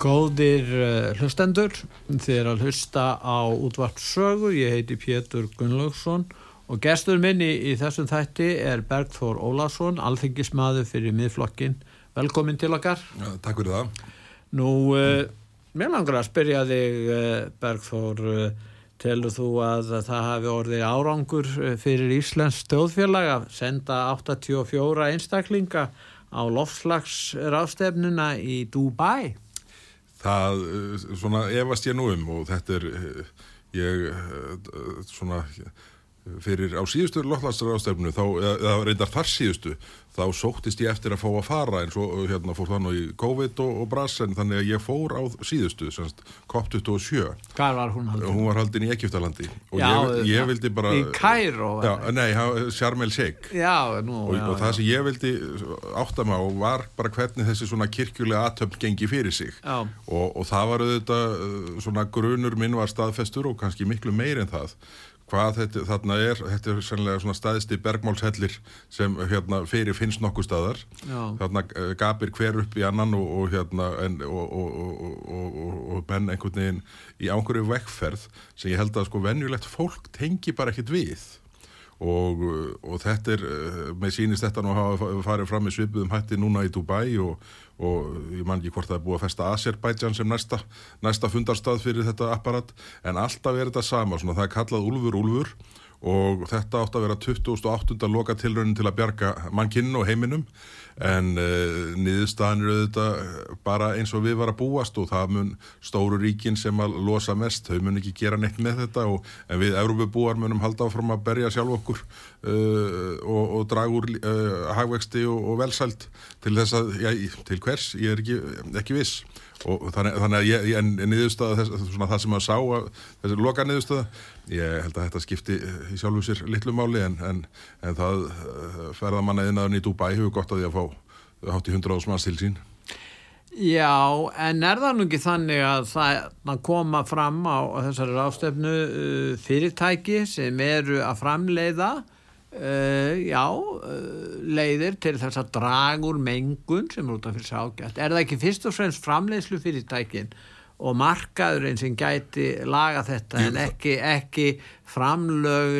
Góðir uh, hlustendur, þið er að hlusta á útvartsögu, ég heiti Pétur Gunnlaugsson og gestur minni í þessum þætti er Bergþór Ólarsson, alþingismadur fyrir miðflokkin. Velkomin til okkar. Ja, takk fyrir það. Nú, uh, mér langar að spyrja þig uh, Bergþór, telur þú að það hafi orðið árangur fyrir Íslands stjóðfélag að senda 84 einstaklinga á lofslagsrástefnuna í Dubai? Það, eh, svona, efast ég nú um og þetta er, eh, ég, eh, svona, fyrir á síðustu loftlagsra ástefnu þá, eða reyndar þar síðustu þá sóttist ég eftir að fá að fara en svo hérna fór það nú í COVID og, og brass en þannig að ég fór á síðustu COP27. Hvað var hún haldin? Hún var haldin í Egiptalandi og já, ég, ég vildi bara Í Kæró? Nei, Sharm el Sheikh. Já, nú og, og það sem ég vildi átta mig á var bara hvernig þessi svona kirkjulega aðtöfn gengi fyrir sig. Og, og það var auðvitað svona grunur minn var staðfestur og kannski miklu meir en það hvað þetta þarna er, þetta er sannlega svona staðist í bergmálshellir sem hérna fyrir finnst nokkuð staðar Já. þarna eh, gapir hver upp í annan og, og hérna en, og, og, og benn einhvern veginn í ángurju vekkferð sem ég held að sko venjulegt fólk tengi bara ekkit við og, og þetta er, eh, með sínist þetta nú hafa farið fram í svipuðum hætti núna í Dubai og, og ég man ekki hvort það er búið að festa Azerbaijan sem næsta, næsta fundarstað fyrir þetta apparat. En alltaf er þetta sama, svona, það er kallað Ulfur Ulfur og þetta átt að vera 2008. loka tilraunin til að bjarga mannkinn og heiminum en uh, niðurstaðan eru þetta bara eins og við var að búast og það mun stóru ríkin sem að losa mest, þau mun ekki gera neitt með þetta og, en við Európubúar munum halda áfram að berja sjálf okkur uh, og, og draga úr uh, hagvexti og, og velsælt til þess að, já, til hvers, ég er ekki, ekki viss og þannig, þannig að ég, en niðurstaða þess, svona það sem að sá að þessi loka niðurstaða, ég held að þetta skipti í sjálfu sér litlu máli en, en, en það eh, ferða manna innan í Dubai hefur gott að því að fá hátt í hundra ásmanns til sín. Já, en er það nú ekki þannig að það koma fram á þessari rástefnu uh, fyrirtæki sem eru að framleiða Uh, já, uh, leiðir til þess að dragur mengun sem er út af fyrir ságætt er það ekki fyrst og fremst framleiðslu fyrirtækin og markaðurinn sem gæti laga þetta jú, en ekki, ekki framlög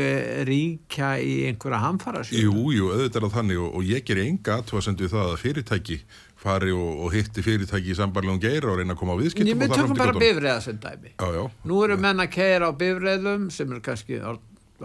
ríkja í einhverja hamfara síðan Jú, jú, auðvitað er það þannig og, og ég ger enga aðtöðasendu það að fyrirtæki fari og, og hitti fyrirtæki í sambarlegum geira og reyna að koma á viðskiptum Ég myndi tökum bara bifræða sem dæmi. Já, já, Nú eru menn að keira á bifræðum sem er kannski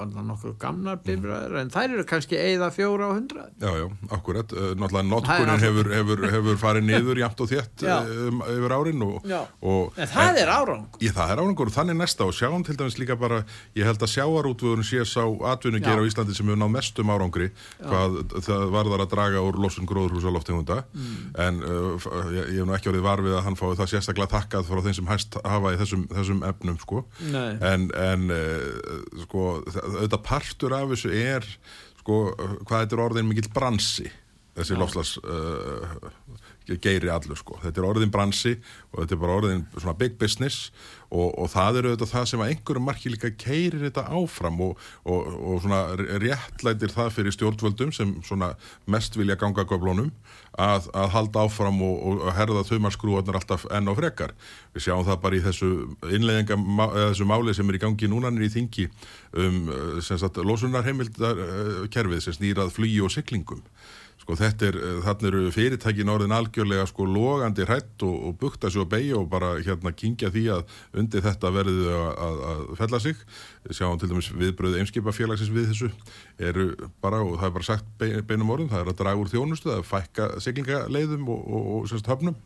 alveg nokkur gamnar bifræðir mm. en þær eru kannski eða fjóra á hundra Já, já, akkurat, uh, náttúrulega notkurinn hefur, hefur, hefur farið niður jæmt og þétt um, yfir árin og, og, En það en, er árangur. Ég, það er árangur og þannig næsta. Og sjáum til dæmis líka bara ég held að sjáarútvöðun sé sá atvinnu gera á Íslandi sem hefur náð mestum árangri já. hvað það varðar að draga úr losun loftegunda mm. en uh, ég, ég hef nú ekki orðið varfið að hann fái það sérstaklega takkað frá þeim sem hæst hafa í þessum, þessum efnum sko. en, en uh, sko auðvitað partur af þessu er sko, hvað þetta er orðin mikill bransi þessi lofslags uh, geiri allur sko. Þetta er orðin bransi og þetta er bara orðin svona big business og, og það eru auðvitað það sem að einhverjum marki líka keirir þetta áfram og, og, og svona réttlætir það fyrir stjórnvöldum sem svona mest vilja ganga göflónum að, að halda áfram og herða þaumarskrúarnar alltaf enn á frekar. Við sjáum það bara í þessu innlegginga, þessu máli sem er í gangi núnanir í þingi um sem sagt losunarheimildarkerfið sem snýrað flugi og syklingum Sko þetta er, eh, þannig eru fyrirtækin orðin algjörlega sko logandi hrætt og, og bukta sér og beigja og bara hérna kingja því að undir þetta verðu að, að, að fella sig. Sjáum til dæmis viðbröðu einskipafélagsins við þessu eru bara, og það er bara sagt beinum orðin, það er að draga úr þjónustu, það er fækka siglingaleiðum og, og, og semst höfnum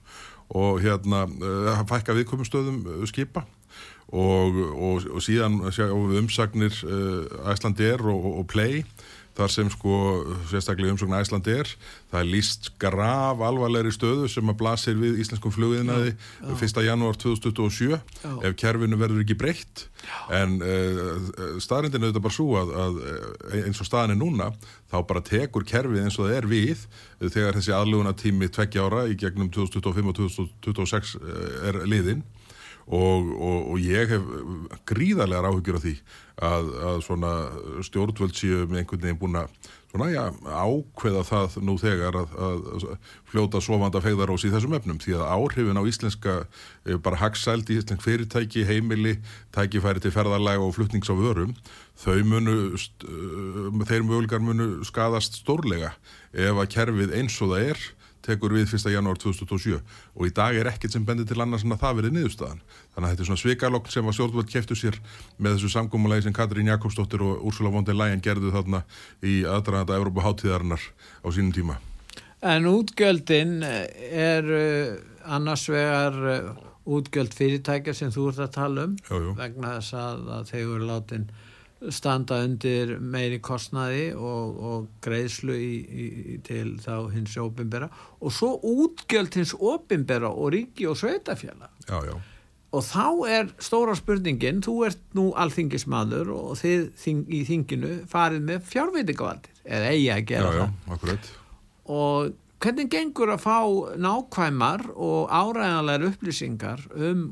og hérna eh, fækka viðkomustöðum eh, skipa og, og, síðan umsagnir Æslandir og Play þar sem sko sérstaklega umsókn Æsland er það er líst graf alvarlegri stöðu sem að blasir við íslenskum flugiðnaði 1. janúar 2027 já. ef kerfinu verður ekki breytt en uh, staðrindin er þetta bara svo að, að eins og staðin er núna þá bara tekur kerfið eins og það er við þegar þessi aðluguna tími tveggja ára í gegnum 2025 og 2026 er liðinn Og, og, og ég hef gríðarlegar áhugir af því að, að svona stjórnvöld séu með einhvern veginn búin að svona, já, ákveða það nú þegar að, að fljóta sofanda fegðarós í þessum efnum. Því að áhrifin á íslenska eh, bara hagsælt í íslensk fyrirtæki, heimili, tækifæri til ferðarlega og flutnings á vörum þau munu, eh, þeir mögulegar munu skadast stórlega ef að kerfið eins og það er tekur við 1. janúar 2027 og í dag er ekkert sem bendir til annars en að það verið niðurstaðan. Þannig að þetta er svona svikalokk sem að stjórnvöld keftu sér með þessu samgómulegi sem Katrín Jakobsdóttir og Úrsula von der Leyen gerðu þarna í aðdraðanda Európa háttíðarinnar á sínum tíma. En útgjöldin er annars vegar útgjöld fyrirtækja sem þú ert að tala um jú, jú. vegna þess að, að þeir eru látin standa undir meiri kostnaði og, og greiðslu í, í, til þá hins óbyrnbera og svo útgjöld hins óbyrnbera og ríki og sveitafjalla já, já. og þá er stóra spurningin þú ert nú alþingismadur og þið þing, í þinginu farið með fjárveitingavaldir eða eigi að gera já, það. og hvernig gengur að fá nákvæmar og áræðanlegar upplýsingar um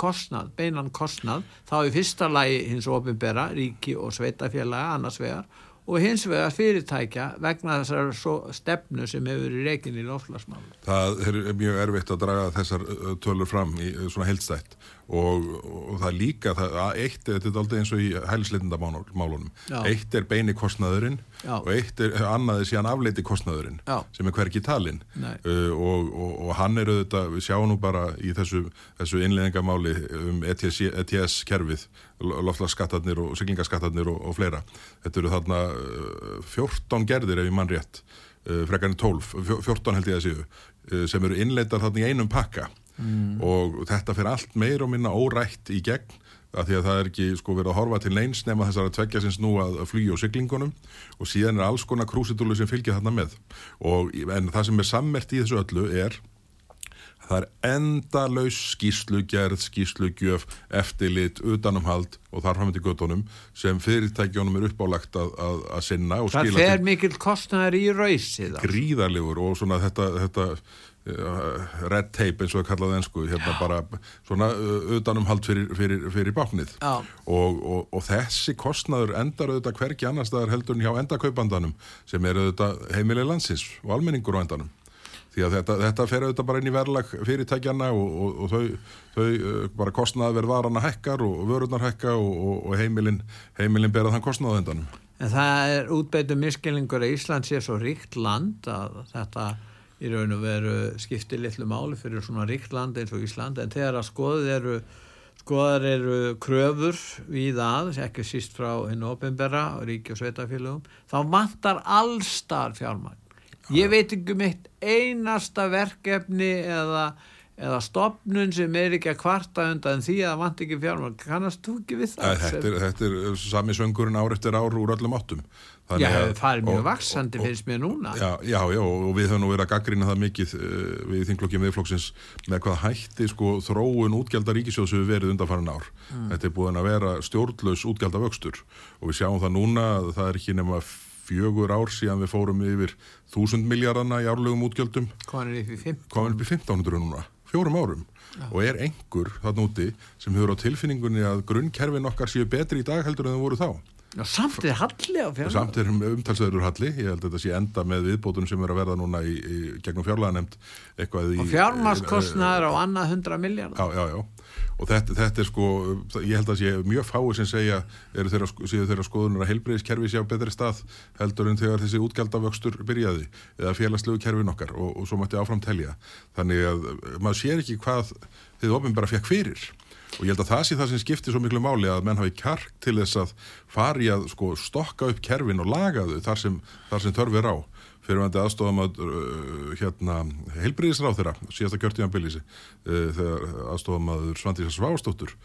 kostnað, beinan kostnað þá í fyrsta lagi hins ofinbera ríki og sveitafélaga annars vegar og hins vegar fyrirtækja vegna þessar stefnu sem hefur í reikin í lofslagsmálu. Það er mjög erfitt að draga þessar tölur fram í svona heldstætt og, og það er líka, það, eitt er þetta aldrei eins og í hælsleitindamálunum eitt er beini kostnaðurinn Já. og eitt er annaði síðan afleiti kostnaðurinn Já. sem er hverki talinn. Uh, og, og, og hann er auðvitað, við sjáum nú bara í þessu, þessu innleðingamáli um ETS, ETS kerfið loftlagsskattarnir og siglingaskattarnir og, fleira. Þetta eru þarna uh, 14 gerðir ef ég mann rétt uh, frekarinn 12, 14 held ég að séu sem eru innleitar þarna í einum pakka mm. og þetta fyrir allt meir og minna órætt í gegn að því að það er ekki sko verið að horfa til neins nema þessar að tveggja sinns nú að flýja á syklingunum og síðan er alls konar krúsitúlu sem fylgja þarna með og en það sem er sammert í þessu öllu er það er endalaus skýslugerð, skýslugjöf, eftirlit, utanumhald og þar fram til göttunum sem fyrirtækjónum er uppálagt að, að, að sinna. Það fer mikil kostnæðar í rauðsið. Gríðarlegur og svona þetta, þetta red tape eins og það kallaði ennsku, hérna bara svona uh, utanumhald fyrir, fyrir, fyrir báknið. Og, og, og þessi kostnæður endar auðvitað hverki annar staðar heldur en hjá endakaupandanum sem er auðvitað heimileg landsins og almenningur á endanum. Því að þetta, þetta fer auðvitað bara inn í verðlag fyrirtækjana og, og, og þau, þau uh, bara kostnaði verð varana hækkar og vörurnar hækka og, og heimilin, heimilin berað þann kostnaði endanum. En það er útbeitum miskilningur að Ísland sé svo ríkt land að þetta í raun og veru skiptir litlu máli fyrir svona ríkt land eins og Ísland en þegar að skoðið eru skoðar eru kröfur við að, ekki síst frá hinn ofinbera og ríki og sveitafélagum þá vantar allstar fjármagn Ég veit ekki um eitt einasta verkefni eða, eða stopnun sem er ekki að kvarta undan því að það vant ekki fjármál. Kannast þú ekki við það? Þetta er, þetta er sami söngurinn ár eftir ár úr öllum áttum. Já, það er mjög vaksandi finnst mér núna. Já, já, já, og við höfum nú verið að gaggrina það mikið uh, við þinglokkjum viðflokksins með hvað hætti sko þróun útgjaldar ríkisjóðs hefur verið undanfæran ár. Mm. Þetta er búin að vera stjórnlaus útgjaldavöxtur og við sjáum það núna að það er ekki nema fjögur ár síðan við fórum yfir þúsund miljardana í árlegum útgjöldum komin upp í 1500 núna, fjórum árum Já. og er einhver þann úti sem hefur á tilfinningunni að grunnkerfin okkar séu betri í dag heldur en það voru þá Já, samt er halli á fjárlega Samt er umtalsöður halli, ég held að þetta sé enda með viðbótun sem er að verða núna í, í gegnum fjárlega nefnd Og fjármaskostnaður á annað hundra miljard Já, já, já. Og þetta, þetta er sko, ég held að sé mjög fáið sem segja, eru þeirra, þeirra skoðunar að heilbreyðiskerfi sé á betri stað heldur en þegar þessi útgjaldavöxtur byrjaði eða félagslegu kerfin okkar og, og svo mætti áfram telja. Þannig að maður sér ekki hvað þið ofin bara fekk fyrir og ég held að það sé það sem skiptir svo miklu máli að menn hafi kjark til þess að fari að sko, stokka upp kerfin og laga þau þar sem, sem törfir á. Fyrirvændi aðstofam að uh, hérna, heilbriðisráð þeirra síðasta kjörtíðan bylísi uh, þegar aðstofam að Svandísa Svástóttur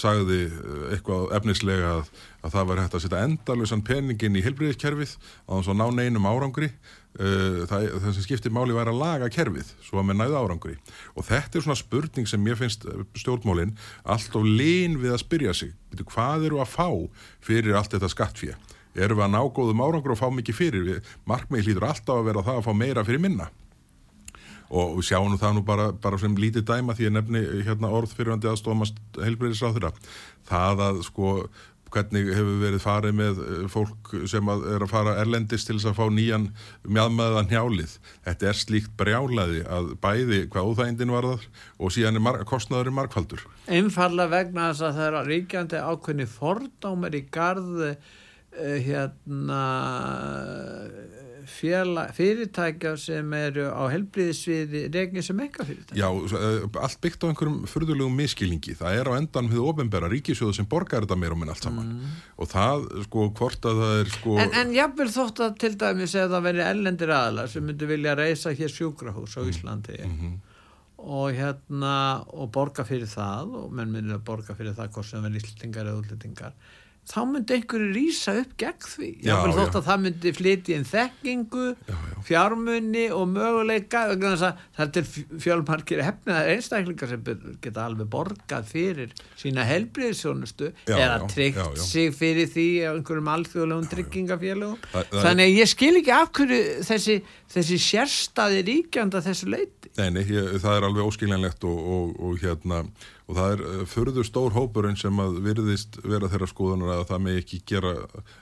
sagði eh, eitthvað efnislega að, að það var hægt að setja endalösan peningin í helbriðiskerfið á þess að ná neinum árangri. uh, það, það sem skiptir máli væri að laga kerfið svo að með næðu árangri. Og þetta er svona spurning sem ég finnst eh, stjórnmólin alltaf lín við að spyrja sig. Hvað eru að fá fyrir allt þetta skattfíja eru við að ná góðum árangur og fá mikið fyrir? Markmið hlýtur alltaf að vera það að fá meira fyrir minna. Og við sjáum það nú bara, bara sem lítið dæma því að nefni hérna orð fyrirvandi aðstofamast heilbreyðisráþurra það að sko hvernig hefur verið farið með eh, fólk sem að er að fara erlendist til þess að fá nýjan mjadmaðan hjálið. Þetta er slíkt brjálaði að bæði hvað óþægindin var þar og síðan er kostnaður í markfaldur. Einfalla vegna þess að það er ríkjandi ákveðni fordámer í garði uh, hérna fjela, fyrirtækja sem eru á helbriðisviði regnir sem ekka fyrirtækja. Já, eh, allt byggt á einhverjum fyrðulegum miskilningi. Það er á endan við ofenbæra ríkisjóðu sem borgar þetta meira og minn allt saman. Mm. Og það, sko, hvort að það er, sko... En, en jáfnvel þótt að til dæmis eða það veri ellendir aðlar sem myndi vilja reysa hér sjúkrahús á mm. Íslandi mm -hmm. og hérna, og borga fyrir það og menn myndi að borga fyrir það hvort sem verður íslitingar eða útlitingar þá myndi einhverju rýsa upp gegn því. Já, já, þótt að það myndi flytja inn þekkingu, já, fjármunni og möguleika það er fjármarkir hefniðar einstaklingar sem geta alveg borgað fyrir sína helbriðsjónustu eða tryggt sig fyrir því á einhverjum alþjóðlegum tryggingafélagum þannig að ég skil ekki af hverju þessi, þessi sérstaði ríkjanda þessu leiti Nei, nei, ég, það er alveg óskiljanlegt og, og, og hérna og það er uh, förður stór hópurinn sem að virðist vera þeirra skoðunar að það með ekki gera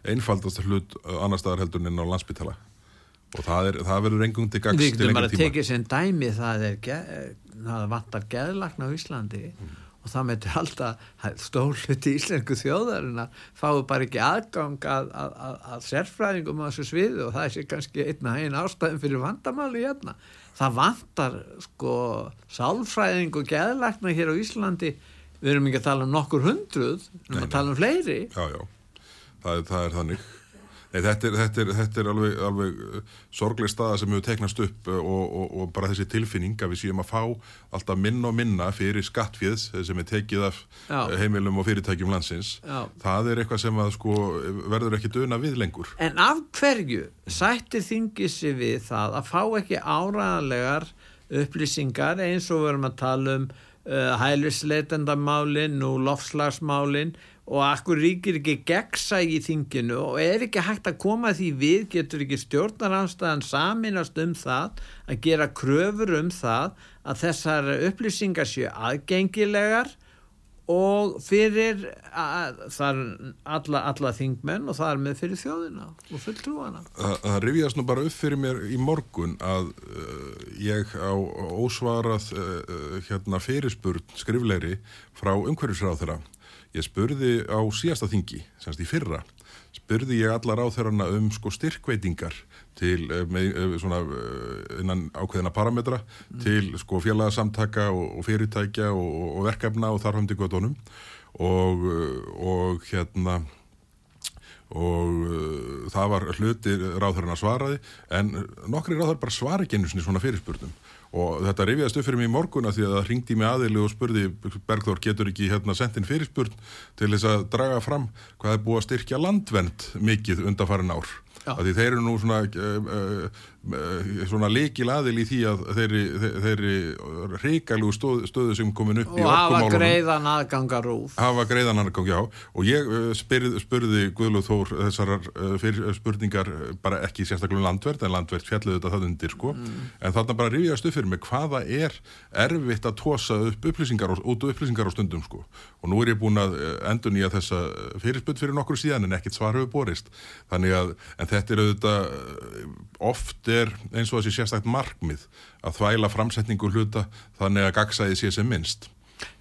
einfaldast hlut uh, annar staðar heldur en á landsbytala og það, er, það verður engum til gags til lengur tíma. Við getum bara tekið sem dæmi það er það vantar geðlagna á Íslandi mm. og það meður alltaf stórluti íslensku þjóðarinn að fáu bara ekki aðgang að, að, að, að sérfræðingum á þessu sviðu og það er kannski einna einn ástæðin fyrir vandamáli hérna það vantar sko sálfræðing og geðlækna hér á Íslandi. Við erum ekki að tala um nokkur hundruð við erum að tala um fleiri. Já, já, það er, það er þannig Nei, þetta, er, þetta, er, þetta er alveg, alveg uh, sorgleg staða sem hefur teiknast upp uh, og, og, og bara þessi tilfinning að við séum að fá alltaf minna og minna fyrir skattfjöð sem er tekið af Já. Uh, heimilum og fyrirtækjum landsins Já. það er eitthvað sem að, sko, verður ekki döna við lengur. En af hverju sættir þingisi við það að fá ekki áræðanlegar upplýsingar eins og verðum að tala um uh, hælisleitendamálinn og lofslagsmálinn og akkur ríkir ekki gegsa í þinginu? Og er ekki hægt að koma því við, getur ekki stjórnaranstæðan saminast um það að gera kröfur um það að þessar upplýsingar séu aðgengilegar? Og fyrir að, þar alla, alla þingmenn og það er með fyrir þjóðina og fulltrúana. Það rifjast nú bara upp fyrir mér í morgun að uh, ég á ósvarað uh, hérna fyrirspurn skrifleiri frá umhverjusráð þeirra Ég spurði á síðasta þingi, semst í fyrra, spurði ég allar á þeirrana um sko styrkveitingar til, eh, með, eh, svona, eh, innan ákveðina parametra mm. til sko félagsamtaka og, og fyrirtækja og, og verkefna og þarfandi gödunum og, og hérna og það var hluti ráðhöruna svaraði en nokkri ráðhör bara svar ekki einu svona fyrirspurnum og þetta reyfiðast upp fyrir mig í morgun að því að það ringdi mig aðili og spurði Bergþór getur ekki hérna sendin fyrirspurn til þess að draga fram hvað er búið að styrkja landvend mikið undarfarin ár? Að því þeir eru nú svona, uh, uh, svona leikil aðil í því að þeirri, þeirri reikalú stöð, stöðu sem komin upp og í orkumálunum og hafa greiðan aðgangar úr hafa greiðan aðgang, já. Og ég uh, spyrð, spurði Guðlúð Þór þessar spurningar bara ekki sérstaklega um landverð en landverð fjalluðu þetta það undir sko. Mm. en þarna bara rifjast upp fyrir mig hvaða er erfitt að tósa upp upplýsingar og, út upplýsingar á stundum sko. Og nú er ég búin að endur nýja þessa fyrirspöld fyrir nokkur síðan en ekkert svar hefur borist. Þannig að þetta er auðvitað eh, oft er eins og þessi sérstakt markmið að þvæla framsetningu hluta þannig að gagsæði sé sem minnst.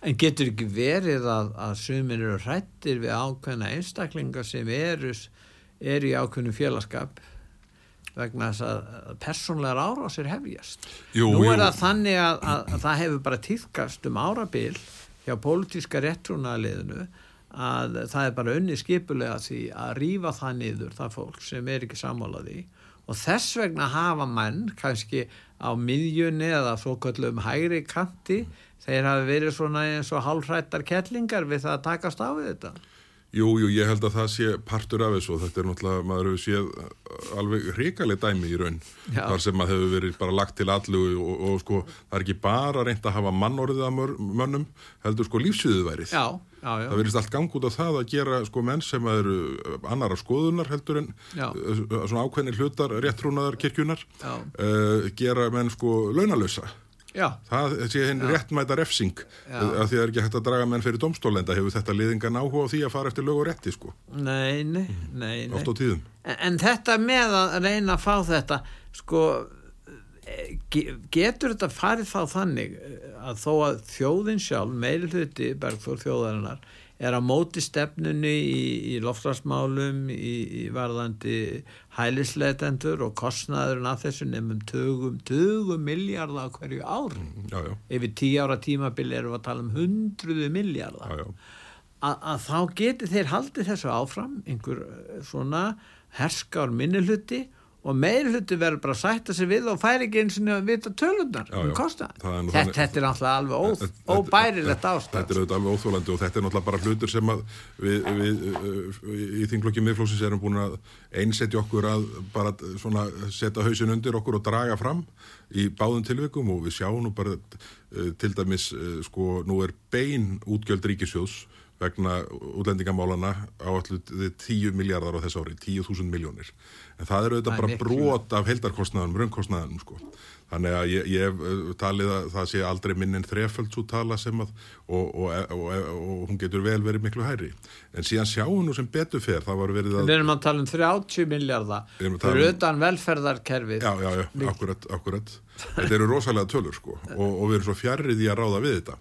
En getur ekki verið að, að sumir eru hrættir við ákveðna einstaklingar sem eru, eru í ákveðnu félagskap vegna þess að persónlegar árásir hefjast. Jú, Nú er jú. það þannig að, að, að það hefur bara týðkast um árabil hjá pólitíska réttrúnaðaliðinu að það er bara unni skipulega því að rýfa það niður það fólk sem er ekki sammálaði og þess vegna hafa mann kannski á miðjunni eða svo kallum hægri kanti þeir hafi verið svona eins og hálfrættar kettlingar við það að takast á við þetta Jú, jú, ég held að það sé partur af þessu og þetta er náttúrulega, maður hefur séð alveg hrikaleg dæmi í raun Já. þar sem maður hefur verið bara lagt til allu og, og, og sko, það er ekki bara reynd að hafa mannorðið að mönnum heldur sko lífsviðuværið Já, já, já. það verist allt gang út af það að gera sko menn sem eru annara skoðunar heldur en já. svona ákveðni hlutar réttrúnaðar kirkjunar uh, gera menn sko launalösa Já. það sé henni réttmæta refsing. Að því að það er ekki hægt að draga menn fyrir domstólenda hefur þetta liðingan áhuga á því að fara eftir lög og rétti sko? Nei, nei, nei, oft á tíðum. En, en þetta með að reyna að fá þetta sko getur þetta farið þá þannig að þó að þjóðin sjálf meiri hluti bergþór þjóðarinnar er að móti stefnunni í, í loftlarsmálum, í, í varðandi hælisleitendur og kostnaðurinn af þessu nefnum tögum, tögum miljardar hverju ár. Mm, já, já. Yfir tíu ára tímabili erum við að tala um hundruðu miljardar. Að þá geti þeir haldið þessu áfram, einhver eh, svona herskár minnuluti og meir hluti verður bara að sætta sig við og færi ekki eins og vita tölunar um. Þetta, þetta er náttúrulega alveg óbærilegt ástæð. Þetta er auðvitað alveg óþólandi og þetta er náttúrulega bara hlutur sem við, við í þinglokki miðflósins erum búin að einsetja okkur að bara svona setja hausin undir okkur og draga fram í báðum tilvikum og við sjáum nú bara eh, til dæmis eh, sko nú er bein útgjöld ríkisjóðs vegna útlendingamálana á allir 10 miljardar á þess ári, 10.000 miljónir. En það eru auðvitað bara brot af heldarkostnaðanum, raunkostnaðanum sko. Þannig að ég, ég uh, talið að það sé aldrei minn en þreföld svo tala sem að og, og, og, og hún getur vel verið miklu hæri. En síðan sjáum nú sem betur fer, það var verið að... Við erum að tala um 30 miljardar, það eru utan velferðarkerfið. Já, já, já, akkurat, akkurat. Þetta eru rosalega tölur sko og við erum svo fjarrið í að ráða við þetta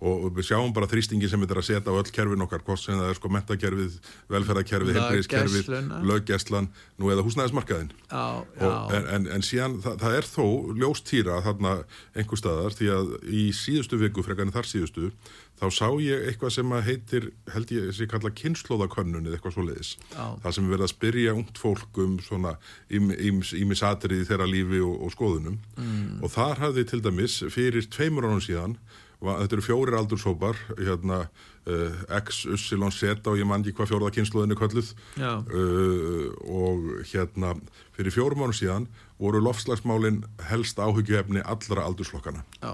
og við sjáum bara þrýstingi sem við erum að setja á öll kerfin okkar, hvort sem það er sko mentakerfið, velferðarkerfið, helbriðiskerfið, löggeslan, nú eða húsnæðismarkaðin. Já, já. En, en, en síðan það, það er þó ljóstýra þarna einhver staðar því að í síðustu viku, frekarinn þar síðustu, þá sá ég eitthvað sem heitir, held ég, sem ég kalla kynnslóðakönnun eða eitthvað svo leiðis. Það sem er verið að spyrja ungt fólk um svona ímisatriði þeirra lífi og, og skoðunum mm. og þar hafði til dæmis fyrir tveimur ánum síðan þetta eru fjórir aldursópar hérna uh, X, Y, Z og ég man ekki hvað fjóraða kynsluðinni kölluð. Uh, og hérna fyrir fjórum árum síðan voru lofslagsmálinn helst áhugjefni allra aldurslokkana Já.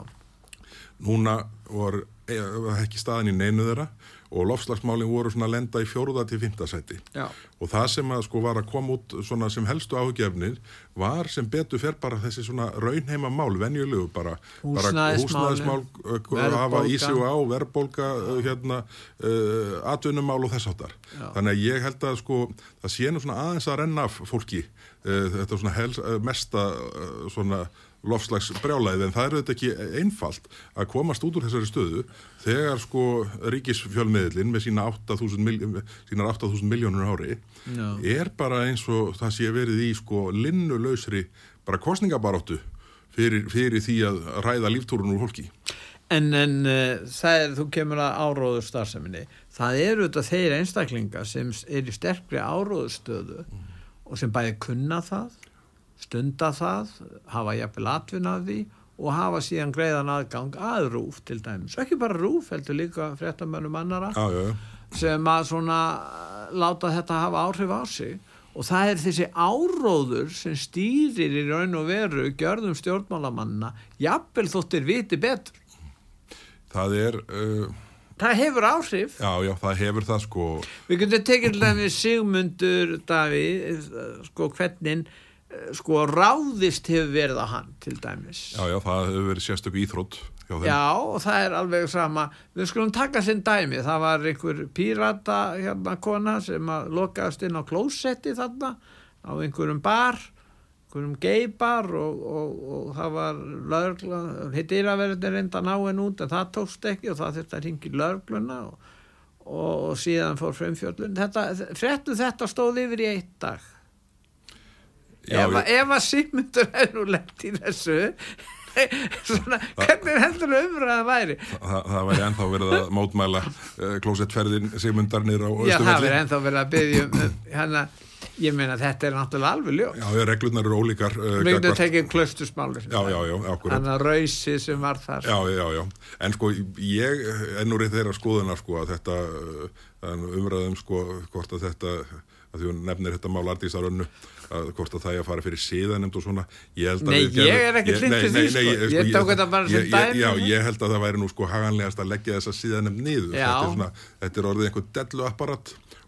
núna var eh, ekki staðin í neinu þeirra og lofslagsmálinn voru svona að lenda í fjóruða til fymtasæti og það sem að sko var að koma út svona sem helstu áhugjefnir var sem betur fer bara þessi svona raunheima mál, venjulegu bara húsnæðismál hafa ísi og á, verðbólka hérna, uh, atvinnumál og þess áttar þannig að ég held að sko það sé nú svona aðeins að renna fólki uh, þetta svona hels, uh, mesta svona lofslags brjálæði en það eru þetta ekki einfalt að komast út úr þessari stöðu þegar sko ríkisfjölmiðlinn með sína 8.000 miljónur ári no. er bara eins og það sé verið í sko linnulausri bara kostningabaróttu fyrir, fyrir því að ræða líftúrun úr fólki. En, en uh, það er, þú kemur að áróður starfseminni, það eru þetta þeir einstaklingar sem er í sterkri áróðustöðu mm. og sem bæði kunna það stunda það, hafa jafnvel atvinna af því og hafa síðan greiðan aðgang að rúf til dæmis, ekki bara rúf heldur líka fréttamönnum annara já, já, já. sem að svona láta þetta hafa áhrif á sig. Og það er þessi áróður sem stýrir í raun og veru gjörðum stjórnmálamanna jafnvel þóttir viti betur. Það er uh... það hefur áhrif. Já já það hefur það sko. Við getum tekið Sigmundur Davíð sko hvernig Eh, sko ráðist hefur verið að hann til dæmis. Já, já, það hefur verið sérstöku íþrótt Já, og það er alveg sama. Við skulum taka sinn dæmi. Það var einhver pírata hérna kona sem að lokaðast inn á klósetti þarna á einhverjum bar einhverjum geibar og, og, og það var lögla, verða reynda ná en út en það tókst ekki og það þurfti að ringi lögluna og, og síðan fór fremfjöldun þetta, frettu þetta stóð yfir í eitt dag ef, ef að Sigmundur er nú lett í þessu svona, hvernig heldur umræða væri Þa, það væri ennþá verið að mótmæla uh, klósettferðin Sigmundar nýra á Östufelli Já, það væri ennþá verið að byggja um hana Ég meina þetta er náttúrulega alveg ljó. Já, reglunar eru ólíkar. Uh, Mjögðu tekið klustusmáli. Já, já, já, akkurat. Þannig að rausi sem var þar. Já, já, já. En sko, ég ennur í þeirra skoðuna sko að þetta, umræðum sko, hvort að þetta, að því hún nefnir þetta mál artísarönnu, að hvort að það er að fara fyrir síðanemnd og svona ég Nei, ég er ekki hlutið því sko. ég, tók þetta bara sem dæmi Já, ég held að það væri nú sko haganlegast að leggja þessa síðanemnd niður. Þetta er, svona, þetta er orðið einhver dellu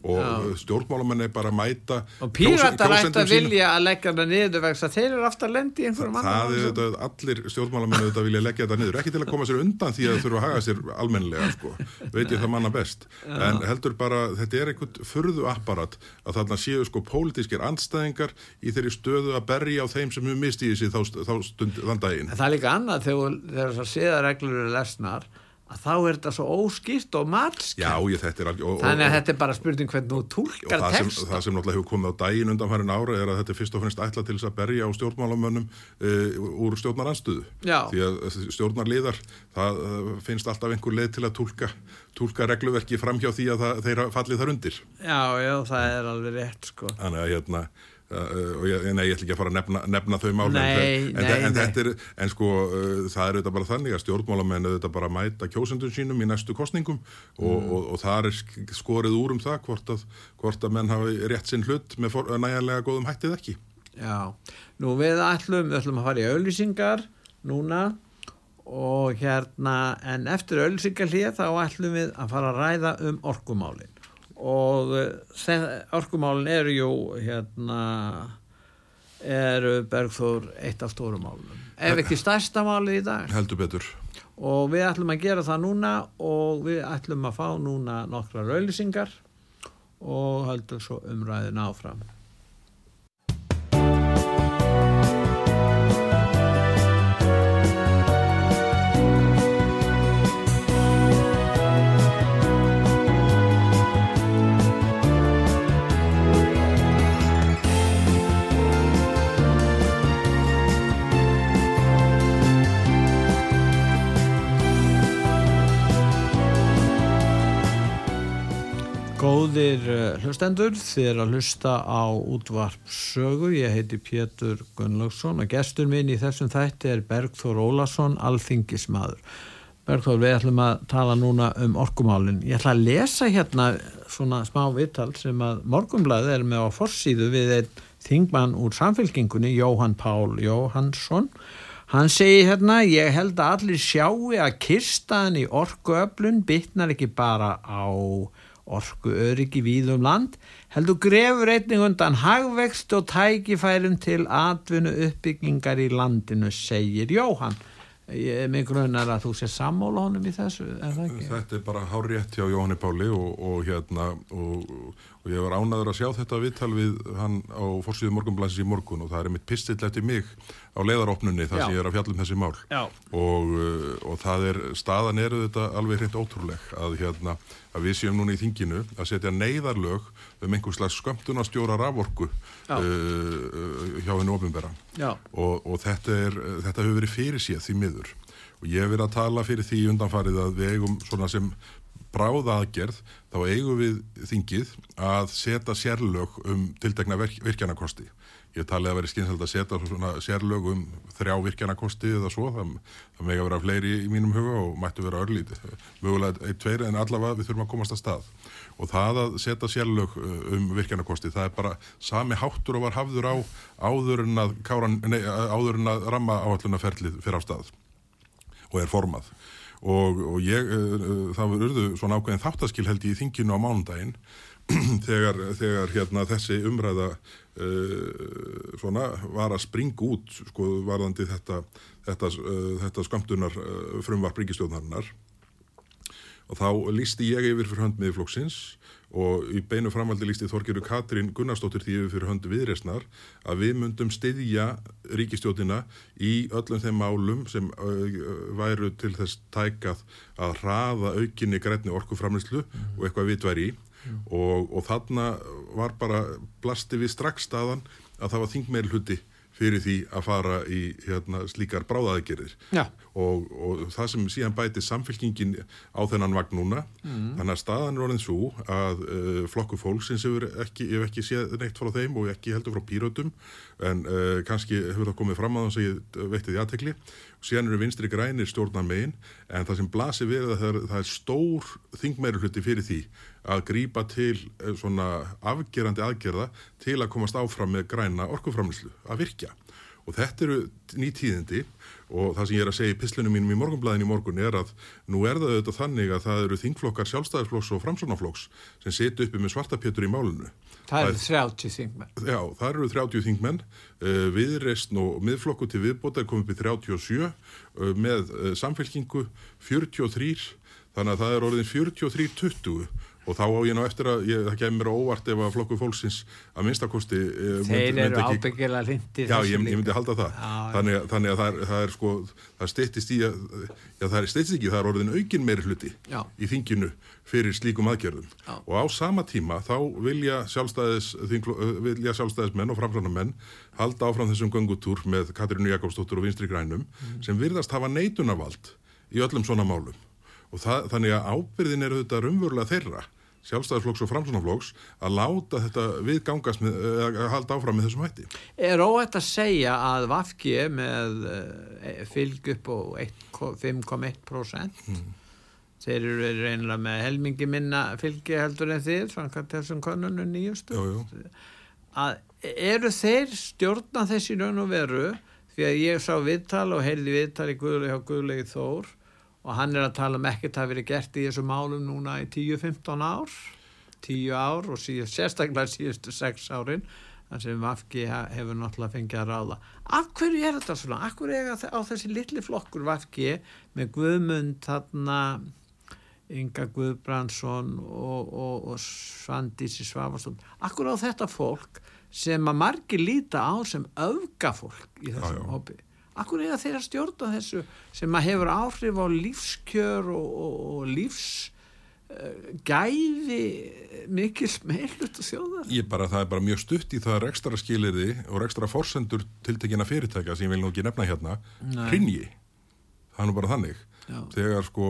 og stjórnmálamenn er bara að mæta og píratar ætti að vilja að leggja það niður vegna þeir eru aftur að lendi í einhverjum annan þetta, allir stjórnmálamenn þetta vilja leggja þetta niður, ekki til að koma sér undan því að það þurfa að haga sér almenlega sko. veit ég það manna best. Já. en heldur bara, þetta er einhvern furðu apparat að þarna séu sko pólitískir andstæðingar í þeirri stöðu að berja á þeim sem hefur mistið sér þá, þá stund þann daginn. Það er líka annað þegar lesnar að þá er þetta svo óskipt og matskipt þannig að þetta er bara spurning hvernig þú tólkar text það sem náttúrulega hefur komið á daginn undan ára er að þetta er fyrst og finnst ætla til þess að berja á stjórnmálamönnum uh, úr stjórnaranstöðu því að stjórnarliðar það uh, finnst alltaf einhver leið til að tólka tólka regluverki fram hjá því að það, þeirra fallið þar undir. Já, já, það er alveg rétt sko. Þannig að hérna og ég, nei, ég ætla ekki að fara að nefna, nefna þau mál en, en, en, er, en sko uh, það er auðvitað bara þannig að stjórnmálamenn auðvitað bara mæta kjósendun sínum í næstu kostningum og, mm. og, og, og það er skorið úr um það hvort að, hvort að menn hafi rétt sinn hlut með for, næjanlega góðum hættið ekki. Já, nú við ætlum við ætlum að fara í auðlýsingar núna og hérna en eftir auðlýsingar hlýja þá ætlum við að fara að ræða um orkumálin og eh, orkumálin eru jú hérna eru Bergþór eitt af stórumálunum ef ekki stærsta máli í dag? Heldur betur. Og við ætlum að gera það núna og við ætlum að fá núna nokkra raulisingar og höldum svo umræðin áfram Góðir eh, hlustendur, þið er að hlusta á útvarp sögu, ég heiti Pétur Gunnlaugsson og gestur minn í þessum þætti er Bergþór Ólason, alþingismadur. Bergþór, við ætlum að tala núna um orkumálinn. Ég ætla að lesa hérna svona smá vittal sem að morgumblaðið er með á forsýðu við einn þingmann úr samfélkingunni, Jóhann Pál Jóhannsson. Hann segi hérna, ég held að allir sjáu að kirstaðin í orkuöflun bytnar ekki bara á orku öryggi víðum land, heldur grefur einning undan hagvext og tækifærum til atvinnu uppbyggingar í landinu, segir Jóhann. Ég er mjög grunar að þú sé sammóla honum í þessu, er það ekki? Þetta er bara hárétt hjá Jóhanni Páli og, og hérna og, og ég var ánaður að sjá þetta viðtal við hann á fórsíðu morgunblæsins í morgun og það er mitt pistill eftir mig á leiðaropnunni þar sem ég er að fjallum þessi mál. Og, og það er, staðan eru þetta alveg hreint ótrúleg að hérna að við séum núna í þinginu að setja neyðarlög um einhvers slags skömmtunastjóra raforku uh, hjá hennu ofinbera og, og þetta, er, þetta hefur verið fyrir síðan því miður. Og ég hef verið að tala fyrir því undanfarið að við eigum svona sem bráða aðgerð þá eigum við þingið að setja sérlög um tildegna virk, virkjanakosti. Ég talið að veri skynselt að setja svona sérlög um þrjá virkjanakosti eða svo, það, það megi að vera fleiri í mínum huga og mættu vera örlítið. Mögulega eitt, tveir en allavega við þurfum að komast að stað. Og það að setja sérlög uh, um virkjanakosti, það er bara sami háttur og var hafður á áður en að, káran, nei, áður en að ramma áallunarferlið fyrir á stað og er formað og, og ég, uh, uh, það verður svona ákveðin þáttaskil held ég í þinginu á mánundaginn þegar, þegar hérna, þessi umræða uh, svona, var að springa út sko, varðandi þetta, þetta, uh, þetta skamtunar uh, frumvarp ríkistjóðnarinnar og þá lísti ég yfir fyrir hönd miðflokksins og í beinu framvaldi lísti Þorgiru Katrín Gunnarsdóttir því yfir fyrir höndu viðresnar að við myndum styðja ríkistjóðina í öllum þeim málum sem væru til þess tækað að hraða aukinni grætni orkuframlislu mm. og eitthvað vitværi mm. og, og þarna var bara blasti við strax staðan að það var þingmeir hluti fyrir því að fara í hérna, slíkar bráðaðgerðir og, og það sem síðan bæti samfélkingin á þennan vagn núna mm. þannig að staðan er orðin svo að uh, flokku fólksins hefur ekki, hef ekki séð neitt frá þeim og ekki heldur frá pírötum en uh, kannski hefur það komið fram að þess að ég veitti því aðtekli síðan eru vinstri grænir stjórnar megin en það sem blasir við að það er, það er stór þingmæru hluti fyrir því að grýpa til uh, svona afgerandi aðgerða til að komast áfram með græna orkuframlislu að virkja og þetta eru nýtíðindi og það sem ég er að segja í pislunum mínum í morgunblæðin í morgun er að nú er það auðvitað þannig að það eru þingflokkar sjálfstæðisflokks og framsónaflokks sem setu uppi með svartapjötur í málunu. Það eru 30 þingmenn. Já, það eru 30 þingmenn. Eh, viðreistn og miðflokku til viðbóta er komið upp í 37 eh, með eh, samfélkingu 43 þannig að það er orðin 43-20 og þá á ég ná eftir að ég, það kemur óvart ef að flokku fólksins að minnstakosti eh, Þeir eru ábyggilega lindir Já, ég, ég myndi halda það. Já, þannig, að, þannig að það er, það er sko það steyttist í að já, það er steyttist ekki, það er orðin aukin meiri hluti já. í þinginu fyrir slíkum aðgerðum. Og á sama tíma þá vilja sjálfstæðis eh, vilja sjálfstæðismenn og framsvonarmenn halda áfram þessum gangutúr með Katrínu Jakobsdóttur og Vinstri Grænum mm. sem virðast hafa neitunavald í öllum svona málum. Og það, þannig að ábyrðin eru þetta rumvörlega þeirra sjálfstæðarflokks og framsunarflokks að láta þetta viðgangast með, að halda áfram með þessum hætti. Er óætt að segja að Vafki með uh, fylg upp á 5,1% mm. þeir eru reynilega með helmingi minna fylgi heldur en þið, svona þessum konunum nýjustu að eru þeir stjórna þessi raun og veru því að ég sá viðtal og heyrði viðtal í Guðlegi, Guðlegi Þór og hann er að tala um ekkert að verið gert í þessu málum núna í 10-15 ár. 10 ár og síðan, sérstaklega síðustu 6 árin þannig sem Vafki hefur náttúrulega fengið að ráða. Af hverju er þetta svona? af hverju er þetta á þessi litli flokkur Vafki með Guðmund þarna Inga Guðbrandsson og, og, og Svandísi Svavarsson af hverju á þetta fólk sem að margir líta á sem auka fólk í þessum hópi Akkur er það þeirra stjórna þessu sem að hefur áhrif á lífskjör og, og, og lífsgæði uh, mikil smeillut og þjóðar? Ég bara, það er bara mjög stutt í það rekstra skilirði og rekstra forsendur tiltekina fyrirtækja sem ég vil nú ekki nefna hérna, hrinji. Það er nú bara þannig. Já. Þegar sko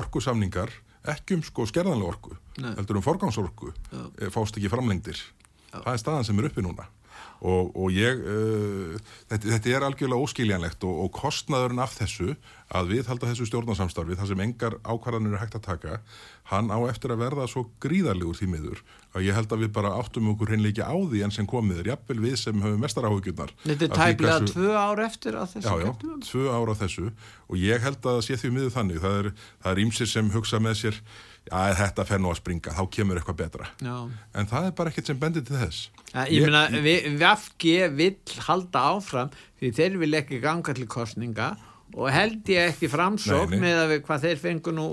orkusamningar, ekki um sko skerðanlega orku, Nei. heldur um forgangsorku, Já. Eh, fást ekki framlengdir. Já. Það er staðan sem er uppi núna og, og ég, uh, þetta, þetta er algjörlega óskiljanlegt og, og kostnaðurinn af þessu að við halda þessu stjórnarsamstarfi þar sem engar ákvarðanir er hægt að taka hann á eftir að verða svo gríðarlegur því miður að ég held að við bara áttum okkur hreinleiki á því enn sem komiður, jafnvel við sem höfum mestar áhugjurnar. Þetta er tæklega hversu... tvö ár eftir að þessu já, já, tvö ár á þessu og ég held að sé því miður þannig, það er ímsir sem hugsa með sér að þetta fer nú að springa, þá kemur eitthvað betra Já. en það er bara ekkert sem bendir til þess ja, Ég, meina, VFG vill halda áfram því þeir vil ekki ganga til kostninga og held ég ekki framsók með að við, hvað þeir fengur nú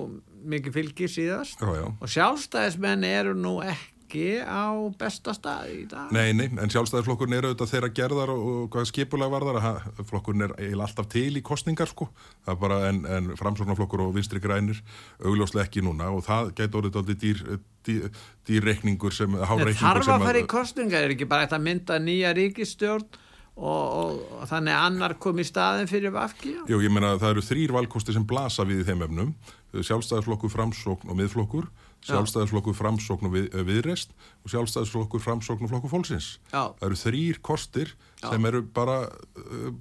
mikið fylgi síðast já, já. og sjálfstæðismenn eru nú ekki ekki á besta stað í dag. Nei, nei, en sjálfstæðarflokkurinn er auðvitað þeirra gerðar og, og hvað skipulag var þar, flokkurinn er eiginlega alltaf til í kostningar sko, það er bara en, en framsóknarflokkur og vinstri grænir augljóslega ekki núna og það gæti orðið aldrei dýr, dýr, sem, hárreikningur sem þarf að fara í kostningar, er ekki bara að mynda nýja ríkistjórn og, og, þannig annar kom í staðin fyrir vafki? Jú, ég menna að það eru þrýr valkosti sem blasa við í þeim efnum, sjálfstæðarflokkur, framsókn og miðflokkur sjálfstæðisflokkur framsókn og við, eh, viðrest og sjálfstæðisflokkur framsókn og flokkur fólksins. Já. Það eru þrýr kostir Já. sem eru bara uh,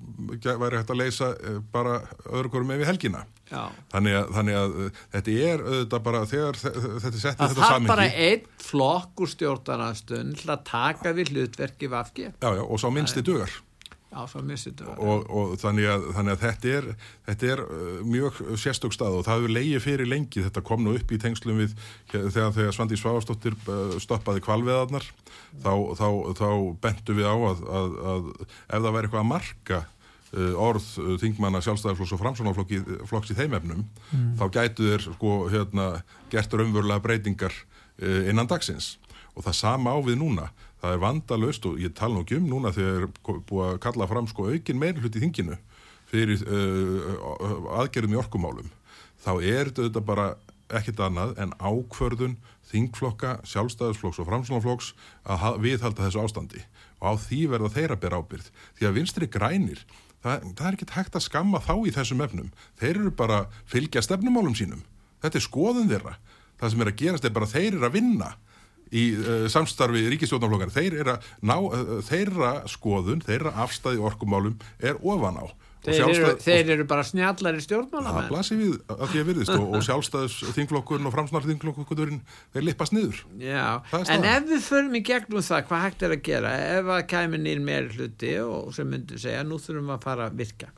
væri hægt að leysa uh, bara öðru korum með við helgina. Þannig að, þannig að uh, þetta er auðvitað bara þegar þetta er sett í þetta samingi. Það er bara einn flokkur stjórnarnastund til að taka við hlutverki vafki. Já, já, og sá minnsti dögar. Og, og þannig, að, þannig að þetta er, þetta er uh, mjög sérstök stað og það hefur leiðið fyrir lengi, þetta kom nú upp í tengslum við þegar, þegar Svandi Svavastóttir uh, stoppaði kvalveðarnar, þá, þá, þá bentu við á að, að, að ef það væri eitthvað að marka uh, orð þingmanna sjálfstæðarflokks og framsvonarflokks í þeimefnum, mm. þá gætu þeir sko hérna gert raunverulega breytingar innan dagsins. Og það sama á við núna það er vandalöst og ég tala nú ekki um núna þegar búið að kalla fram sko aukin meirhlut í þinginu fyrir uh, aðgerðum í orkumálum. Þá er þetta bara ekkit annað en ákvörðun þingflokka, sjálfstæðisflokks og framslunaflokks að viðhalda þessu ástandi. Og á því verða þeirra ber ábyrð því að vinstri grænir það, það er ekkit hægt að skamma þá í þessum efnum. Þeir eru bara fylgja stefnumálum sínum. Þetta er skoðun þeirra. Það sem er að gerast er bara þeir eru að vinna í uh, samstarfi ríkistjóðnaflokkar þeir eru að ná, uh, þeirra skoðun þeirra afstæði orkumálum er ofan á. Þeir eru, þeir eru bara snjallari stjórnmála Það blasir við að því að virðist og, og sjálfstæðis þingflokkurinn og framsnarð þingflokkurinn þeir lippast niður. En ef við förum í gegnum það hvað hægt er að gera ef að kæmi nýr meir hluti og sem myndir segja nú þurfum við að fara að virka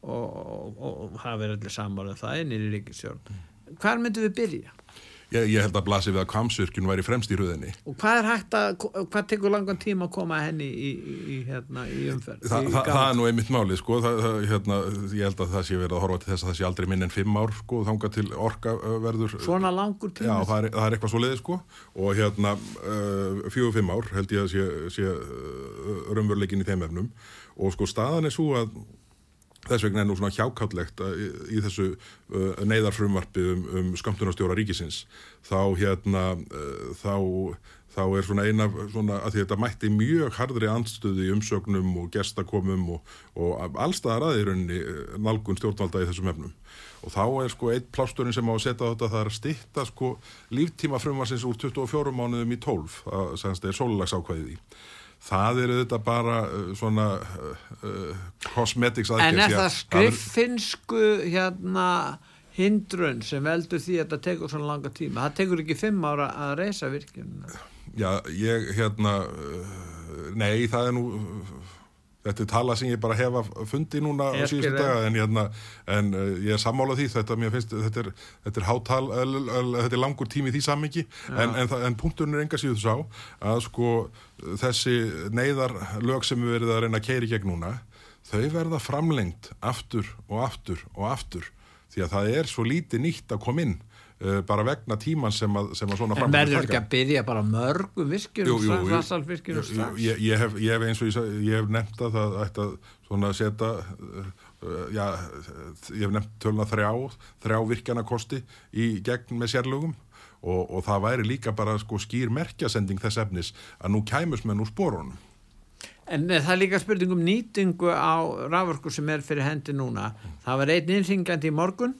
og, og, og það verður allir samála um það nýri ríkisjórn hvar myndum við byrja? Ég, ég held að blasi við að kvamsvirkjun væri fremst í hröðinni. Og hvað er hægt að, hvað tekur langan tíma að koma henni í, í, í, hérna, í umferð? Þa, það, það er nú einmitt málið, sko, það, hérna, ég held að það sé verið að horfa til þess að það sé aldrei minn en fimm ár, sko, þánga til orka verður. Svona langur tíma? Já, það er, það er eitthvað svo leiði, sko, og hérna fjögur-fimm ár held ég að sé, sé raunveruleikin í þeim efnum og sko staðan er svo að Þess vegna er nú svona hjákállegt í, í þessu uh, neyðarfrumvarfi um, um skamtunarstjóra ríkisins þá hérna uh, þá, þá er svona eina svona að þetta mætti mjög hardri andstöðu í umsögnum og gestakomum og, og allstaðar aðeins rauninni uh, nálgun stjórnvalda í þessum efnum. Og þá er sko eitt plásturinn sem á að setja þetta það er að stitta sko líftíma frumvarsins úr 24 mánuðum í 12 það er sólulagsákvæðið í það eru þetta bara uh, svona kosmetiks uh, uh, aðgerð En er það skriffinsku hérna hindrun sem veldur því að þetta tekur svona langa tíma? Það tekur ekki fimm ára að reysa virkjum Já, ég hérna nei, það er nú Þetta er tala sem ég bara hefa fundi núna á síðustu daga en, hérna, en uh, ég er sammálað því. Þetta, finnst, þetta, er, þetta, er hátal, þetta er langur tími því sammingi en, en, en punkturinn er enga síðu sá að sko þessi neyðar lög sem við verðum að reyna að keira í gegn núna þau verða framlengt aftur og aftur og aftur því að það er svo lítið nýtt að koma inn bara vegna tíman sem að, sem að svona framlega En verður ekki að byrja bara mörgum virkjum rassalvirkjum strax? Ég, ég, hef, ég hef eins og ég, ég hef nefnt að það ætti að svona setja uh, já, ég hef nefnt tölna þrjá þrjá virkjana kosti í gegn með sérlögum. Og, og það væri líka bara sko skýr merkjasending þess efnis að nú kæmus menn úr spórunum En það er líka spurning um nýtingu á rafurku sem er fyrir hendi núna. Það var einn innringandi í morgun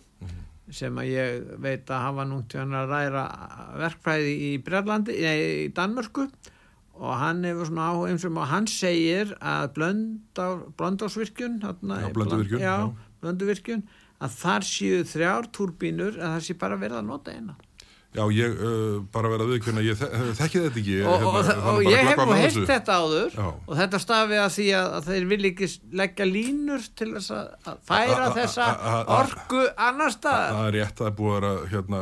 sem að ég veit að hafa núnt að ræra verkfræði í Brellandi, í Danmörku. Og hann hefur svona áhuga eins og hann segir að blöndásvirkjun blönduvirkjun að þar séu þrjár turbínur að það sé bara verða að nota eina Já, ég uh, bara verði að viðkjöna, ég þekki þetta ekki. Og, hérna, og, og ég hef nú heilt þetta áður Já. og þetta stafi að því að, að þeir vil ekki leggja línur til þess að færa a, a, þessa a, orgu annar stað. Það er rétt að það búið að hérna,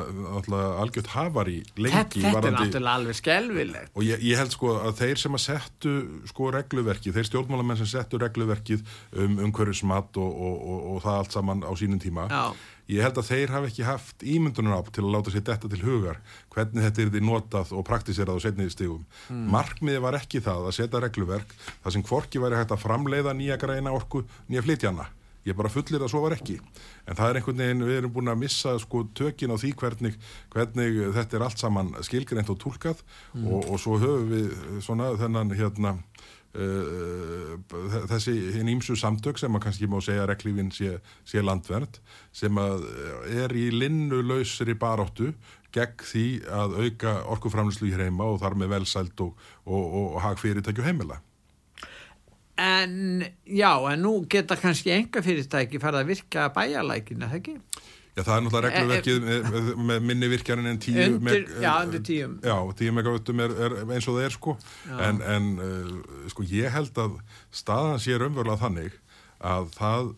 algjört hafar í lengi. Þetta, þetta er náttúrulega alveg skelvilegt. Og ég, ég held sko að þeir sem að settu sko regluverkið, þeir stjórnmálamenn sem settu regluverkið um umhverfismat og, og það allt saman á sínum tíma. Já ég held að þeir hafi ekki haft ímyndunar á til að láta sér detta til hugar hvernig þetta er því notað og praktiserað á setniði stígum. Mm. Markmiði var ekki það að setja regluverk þar sem kvorki væri hægt að framleiða nýja græna orku, nýja flytjana. Ég bara fullir að svo var ekki. En það er einhvern veginn, við erum búin að missa sko tökin á því hvernig, hvernig þetta er allt saman skilgreint og tólkað mm. og, og svo höfum við svona þennan hérna þessi hinn ímsu samtök sem að kannski má segja reglífin sé, sé landverð sem að er í linnulausri baróttu gegn því að auka orkuframlislu í heima og þar með velsælt og, og, og, og hag fyrirtækju heimila En já, en nú geta kannski enga fyrirtæki farið að virka bæjalækina, það ekki? Já, það er náttúrulega eh, regluverkið eh, með, með minni virkjarinn en tíu undir, meg, Já, undir tíum Já, tíu megavöttum er, er eins og það er sko já. en, en uh, sko ég held að staðan sé raunverulega þannig að það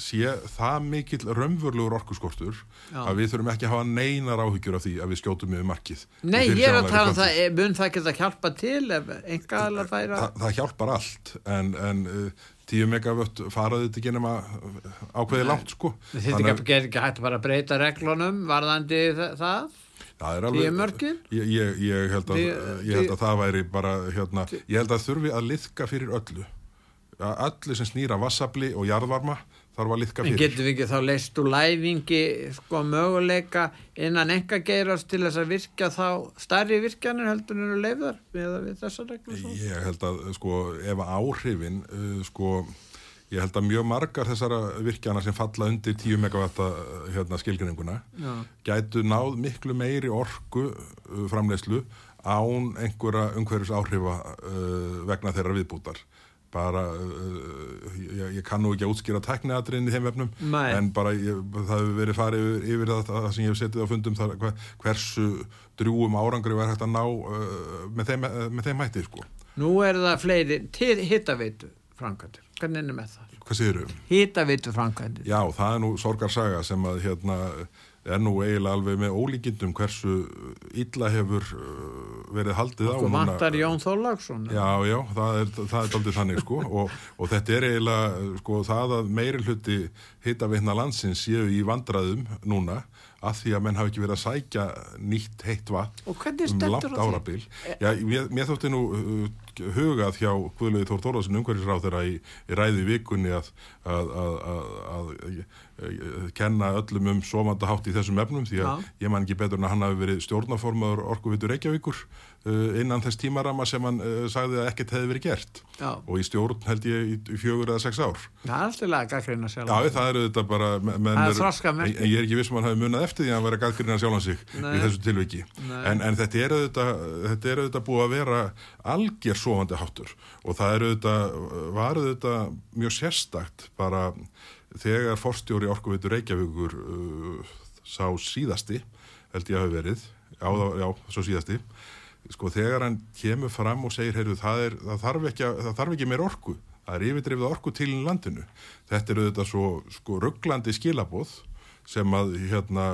sé það mikill raunverulegur orkuskortur já. að við þurfum ekki að hafa neinar áhyggjur af því að við skjótum yfir markið Nei, ég er að tala um það, mun það ekki að hjálpa til ef enga allar færa Þa, Það hjálpar allt en, en uh, 10 megavött faraði þetta ekki nema ákveði langt sko. Þetta er ekki hægt að bara breyta reglunum varðandi það? Það er alveg, ég, ég, ég, held að, ég held að það væri bara, hérna, ég held að þurfi að liðka fyrir öllu, öllu sem snýra vassabli og jarðvarma, þarf að liðka fyrir. En getur við ekki þá leist úr læfingi sko möguleika innan enga geirast til þess að virkja þá starri virkjanir heldur en eru leifðar við þessar reglum? Ég held að sko ef áhrifin uh, sko Ég held að mjög margar þessara virkjana sem falla undir 10 megavatta hérna, skilgrinninguna gætu náð miklu meiri orgu uh, framleyslu án einhverja umhverjus áhrifa uh, vegna þeirra viðbútar. Bara, uh, ég, ég kannu ekki að útskýra tekniatriðin í þeim vefnum, Nei. en bara ég, það hefur verið farið yfir, yfir það, það sem ég hef setið á fundum þar, hversu drúum árangri verður hægt að ná uh, með, þeim, með þeim hætti, sko. Nú er það fleiri hittaveitu framkvæmdur. Hvernig ennum er það? Hvað séður þau? Hýtavitu framkvæmdur. Já, það er nú sorgarsaga sem að hérna er nú eiginlega alveg með ólíkindum hversu illa hefur uh, verið haldið á. Okkur vantar Jón Þorlagsson. Já, já, það er, það er aldrei þannig sko og, og þetta er eiginlega sko það að meiri hluti hittaveitna landsins séu í vandraðum núna að því að menn hafi ekki verið að sækja nýtt heitt vatn um langt árabil. Já, mér, mér þótti nú uh, hugað hjá Guðlöði Þór Þórðarsson umhverfisráð þeirra í, í ræði vikunni að, að, að, að kenna öllum um sofandahátt í þessum efnum því að Já. ég man ekki betur en að hann hafi verið stjórnaformaður orkuvitur Reykjavíkur uh, innan þess tímarama sem hann uh, sagði að ekkert hefði verið gert Já. og í stjórn held ég í, fjögur eða sex ár. Það er alltaf lega gaggrina sjálf. Já, það eru þetta bara er. En ég er ekki vissum að hann hafi munað eftir því að hann verið gaggrina sjálf sig Nei. í þessu tilviki. En, en þetta eru þetta, þetta búið að vera algjör sofandi háttur og það eru þetta, þegar forstjóri orkuvitur Reykjavíkur uh, sá síðasti held ég að hafa verið já, já, svo síðasti sko þegar hann kemur fram og segir heyrðu, það, er, það, þarf ekki, það þarf ekki meir orku það er yfirdrifið orku til landinu. Þetta eru þetta svo sko rugglandi skilabóð sem að hérna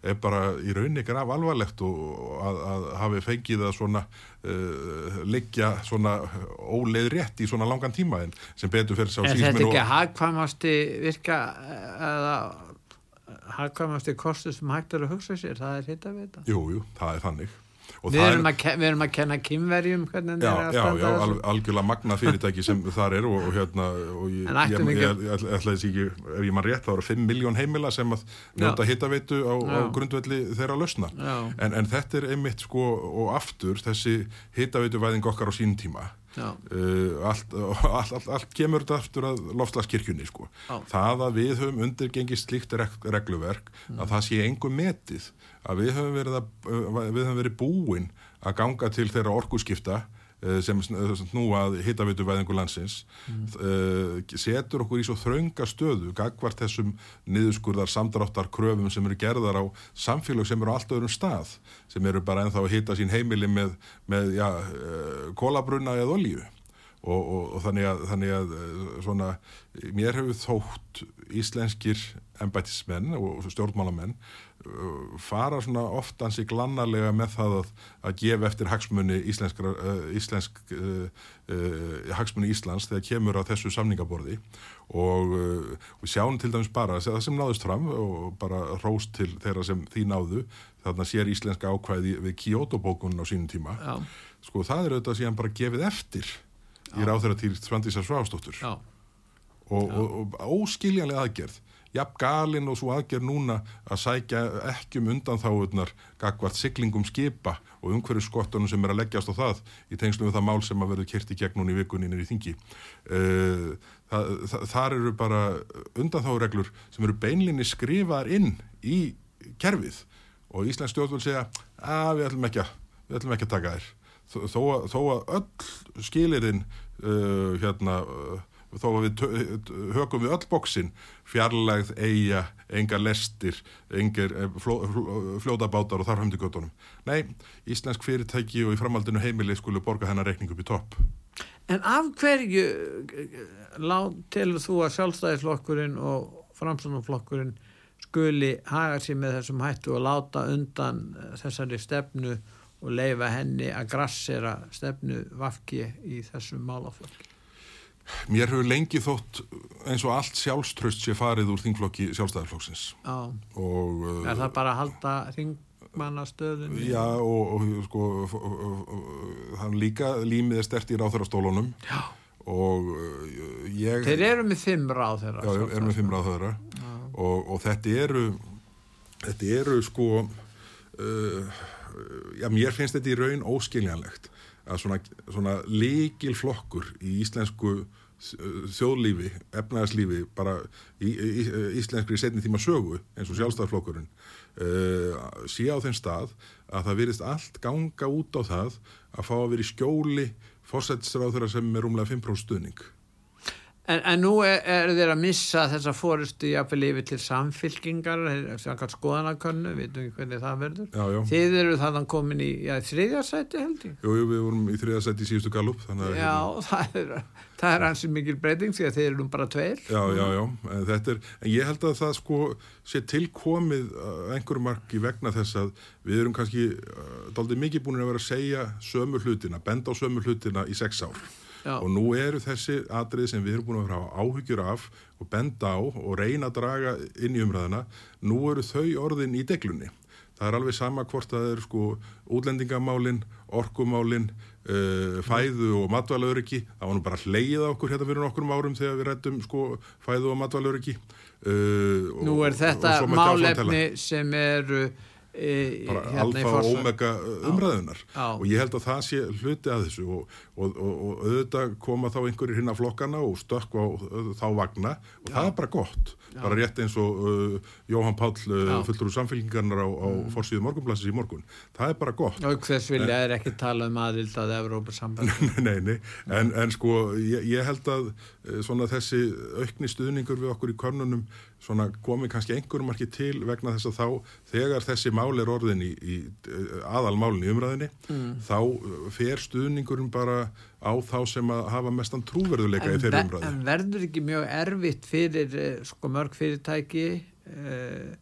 er bara í rauninni graf alvarlegt og að, að hafi fengið að svona uh, liggja svona óleið rétt í svona langan tíma en sem betur fyrir sá og... Er þetta ekki hagkvæmasti virka eða hagkvæmasti kostu sem hægt er að hugsa sér, það er hitt að vita? Jú, jú, það er þannig Við erum, er, við erum að kenna kymverjum hvernig það er að standa þessu. Já, já, algjörlega magna fyrirtæki sem þar er og, og hérna, og ég, ég, ég, ég ætlaði ekki, ef ég mann rétt, þá eru 5 miljón heimila sem að njóta hittaveitu á, á grundvelli þeirra að lausna. En, en þetta er einmitt sko og aftur þessi hittaveitu væðing okkar á sín tíma Uh, allt, allt, allt, allt kemur þetta aftur að lofslagskirkjunni sko. það að við höfum undirgengist slíkt regluverk mm. að það sé engum metið að við höfum verið, höfum verið búin að ganga til þeirra orkuskipta Eh, sem nú að hittavitu væðingu landsins mm. setur okkur í svo þraunga stöðu gagvart þessum niðurskurðar samdráttar kröfum sem eru gerðar á samfélag sem eru á allt öðrum stað sem eru bara ennþá að hitta sín heimili með, með ja, kólabrunna eða olíu og, og, og þannig að, þannig að svona, mér hefur þótt íslenskir embætismenn og stjórnmálamenn fara svona oft ansi glannarlega með það að, að gefa eftir hagsmunni íslenskra, uh, íslensk uh, uh, hagsmunni Íslands þegar kemur á þessu samningaborði. Og uh, við sjáum til dæmis bara það sem náðust fram og bara róst til þeirra sem því náðu þarna sér íslenska ákvæði við Kyoto-bókunum á sínum tíma. Já. sko það er auðvitað síðan bara gefið eftir Já. í ráþæra til Svandísar Sváfstóttur og, og, og, og óskiljanlega aðgerð jafn galinn og svo aðgerð núna að sækja ekki um undan þáuðnar gagvart siglingum skipa og umhverju skottunum sem er að leggjast á það í tengslu við það mál sem að verður kert í gegn núna í vikuninir í þingi. Uh, það, það, þar eru bara undan þáureglur sem eru beinlinni skrifaðar inn í kerfið og Íslands stjórnvöld segja að við ætlum ekki að, ætlum ekki að taka þér þó, þó að öll skilirinn uh, hérna uh, þó að við hökum við öll bóksinn fjarlægð, eiga, enga lestir engar eh, fló, fljóðabátar og þar höfndi göttunum nei, íslensk fyrirtæki og í framaldinu heimili skulle borga hennar reikning upp í topp. En af hverju til þú að sjálfstæðisflokkurinn og framsunumflokkurinn skuli haga sér með þessum hættu og láta undan eh, þessari stefnu og leifa henni að grassera stefnu vafki í þessum málaflokki Mér hefur lengi þótt eins og allt sjálfströst sé farið úr þingflokki sjálfstæðarflokksins. Já, og, er það bara að halda þingmannastöðun? Já, og, og sko, hann líka límið er stert í ráþurastólunum og ég... Þeir eru með fimm ráð þeirra. Já, eru með fimm ráð þeirra og, og þetta eru, þetta eru sko, uh, já, mér finnst þetta í raun óskiljanlegt að svona, svona líkil flokkur í íslensku þjóðlífi, efnæðarslífi bara í, í, íslenskri setni tíma sögu eins og sjálfstæðarflokkurinn uh, sé á þenn stað að það virðist allt ganga út á það að fá að vera í skjóli fórsættisráð þeirra sem er umlega 5% stuðning En, en nú er, er þeir að missa þessa fórustu jáfnvel yfir til samfylkingar, samkvæmt skoðanakönnu, veitum ekki hvernig það verður. Já, já. Þið eru þannig komin í já, þriðjarsæti held ég. Jú, jú, við vorum í þriðjarsæti í síðustu galup. Já, hérna... það er, er hansi mikil breyting því að þeir eru bara tveir. Já, já, já, en þetta er, en ég held að það sko sé tilkomið einhverjum marki vegna þess að við erum kannski uh, doldið mikið búin að vera að segja sömu hlutina, benda á sömu hlutina í sex ár. Já. og nú eru þessi atrið sem við erum búin að vera áhugjur af og benda á og reyna að draga inn í umræðina nú eru þau orðin í deglunni. Það er alveg sama hvort það er sko útlendingamálin, orkumálin uh, fæðu og matvælauriki það var nú bara hleyið á okkur hérna fyrir nokkur árum þegar við rættum sko fæðu og matvælauriki uh, Nú er þetta málefni sem eru E, bara hérna alfa og omega umræðunar á. og ég held að það sé hluti að þessu. Og, og, og, og auðvitað koma þá einhverjir hinn að flokkana og stökk á þá vagna og Já. það er bara gott Já. bara rétt eins og uh, Jóhann Páll uh, fullur úr samfélgingarnar á, á mm. forsýðu morgunplassis í morgun það er bara gott og hvers vilja er ekki tala um aðvild að Evrópa samband nei, nei, en, en sko ég, ég held að svona þessi aukni stuðningur við okkur í körnunum svona komi kannski einhverjum marki til vegna þess að þá þegar þessi mál er orðin í, í aðalmálin í umræðinni mm. þá fer stuðningurum bara á þá sem að hafa mestan trúverðuleika en, í þeirra umræði. En verður ekki mjög erfitt fyrir eh, sko mörg fyrirtæki uh,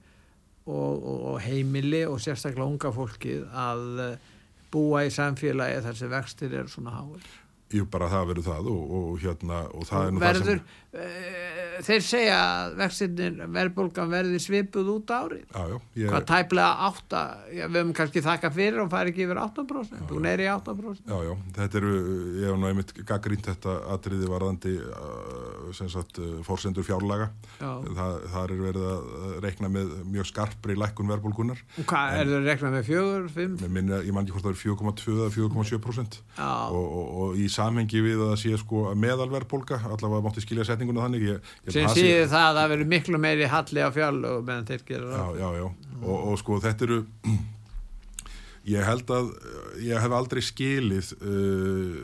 og, og, og heimili og sérstaklega unga fólkið að uh, búa í samfélagi þar sem vextir eru svona háið? Jú, bara það verður það og, og hérna og það og er nú verður, það sem... Uh, þeir segja að vextinir verðbólgan verði svipuð út árið. Já, já, ég... hvað tæplega 8 já, við höfum kannski þakka fyrir og fari ekki yfir 8% þú neyri 8% Já, já, þetta eru, ég hef nú einmitt gaggrínt þetta atriði varðandi uh, sem sagt, uh, fórsendur fjárlaga. Það, það er verið að reikna með mjög skarpri lækkun verðbólgunar og hvað, en, er það að reikna með 4, 5? Minna, ég man ekki hvort það er 4,2 eða 4,7% og, og, og í samhengi við að það sé sko meðalverðbólga allavega mátti skilja setninguna þannig. Ég, sem síður það að það verður miklu meiri halli á fjall og meðan þeir gera já, já, já. Og, og sko þetta eru ég held að ég hef aldrei skilið uh,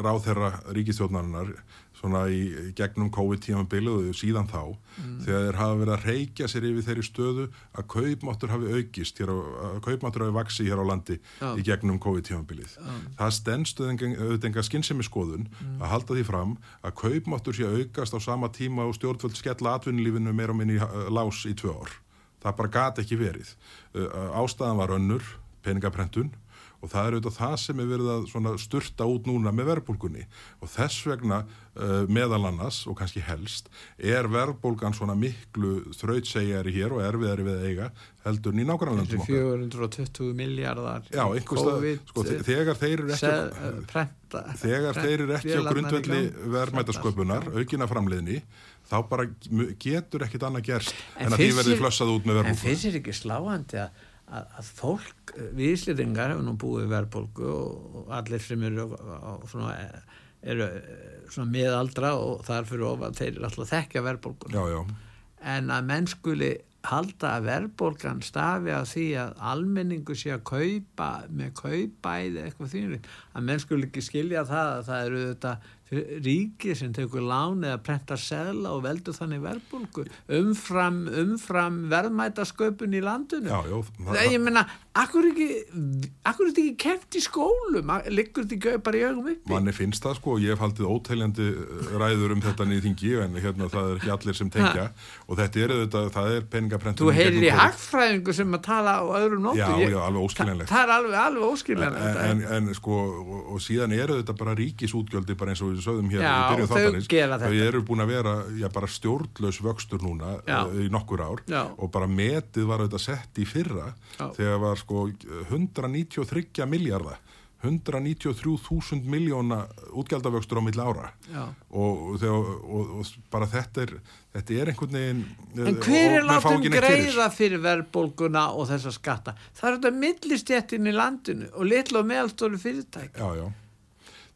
ráð þeirra ríkistjóðnarinnar svona í gegnum COVID-tímanbilu og síðan þá mm. þegar þeir hafa verið að reykja sér yfir þeirri stöðu að kaupmáttur hafi aukist hér á, að kaupmáttur hafi vaksið hér á landi ja. í gegnum COVID-tímanbilið. Ja. Það stendst auðvitað enga skinnsemi skoðun mm. að halda því fram að kaupmáttur sé aukast á sama tíma og stjórnvöld skella atvinnulífinu meira og minni lás í tvö ár. Það bara gati ekki verið. Ástæðan var önnur, peningaprentun og það er auðvitað það sem er verið að sturta út núna með verðbólgunni. Og þess vegna uh, meðal annars og kannski helst er verðbólgan svona miklu þrautsegjari hér og erfiðari við eiga heldur í nákvæmlega 420 miljardar Já, einhverstað, sko, þegar þeir eru ekki uh, prenta, þegar þeir eru ekki á grundvelli verðmætasköpunar aukina framleiðni þá bara getur ekkit annað gerst en, en að því verði flössað út með verðbólgan En finnst þér ekki sláandi að að, að fólk, við Íslitingar hefur nú búið verðbólgu og allir sem eru, svona, eru svona miðaldra og þarfur ofan þeir eru alltaf þekkja verðbólgun en að mennskuli halda að verðbólgan stafi að því að almenningu sé að kaupa með kaupæði eitthvað þýnir að mennskuli ekki skilja það að það eru þetta ríki sem tekur lán eða prentar segla og veldur þannig verðbólku umfram, umfram verðmætasköpun í landinu. Já, já, það, ég menna, akkur ekki akkur þetta ekki kent í skólum? Liggur þetta ekki bara í augum uppi? Manni finnst það sko, ég hef haldið ótæljandi eh, ræður um þetta niður þingi en hérna það er ekki allir sem tengja. Ha. og þetta er þetta, það er peningaprentun þú heyrir í hagfræðingu sem að tala á öðrum nóttu. Já, já, alveg óskiljanlegt. Það er alveg, alveg óskiljanlegt en, en, en sko, og, og síðan eru þetta bara ríkisútgjöldi bara eins og við sögðum hér já, þáttanins þau eru búin að vera já, bara stjórnlaus vöxtur núna já. í nokkur ár. Og bara metið var auðvitað sett í fyrra þegar var sko 193 miljardar 193.000 miljóna útgjaldavöxtur á milli ára. Og, og, og, og bara þetta er þetta er einhvern veginn En hver er látum greiða fyrir verðbólguna og þessa skatta? Það er þetta millistjettin í landinu og litlu og meðalstóru fyrirtæk Já, já,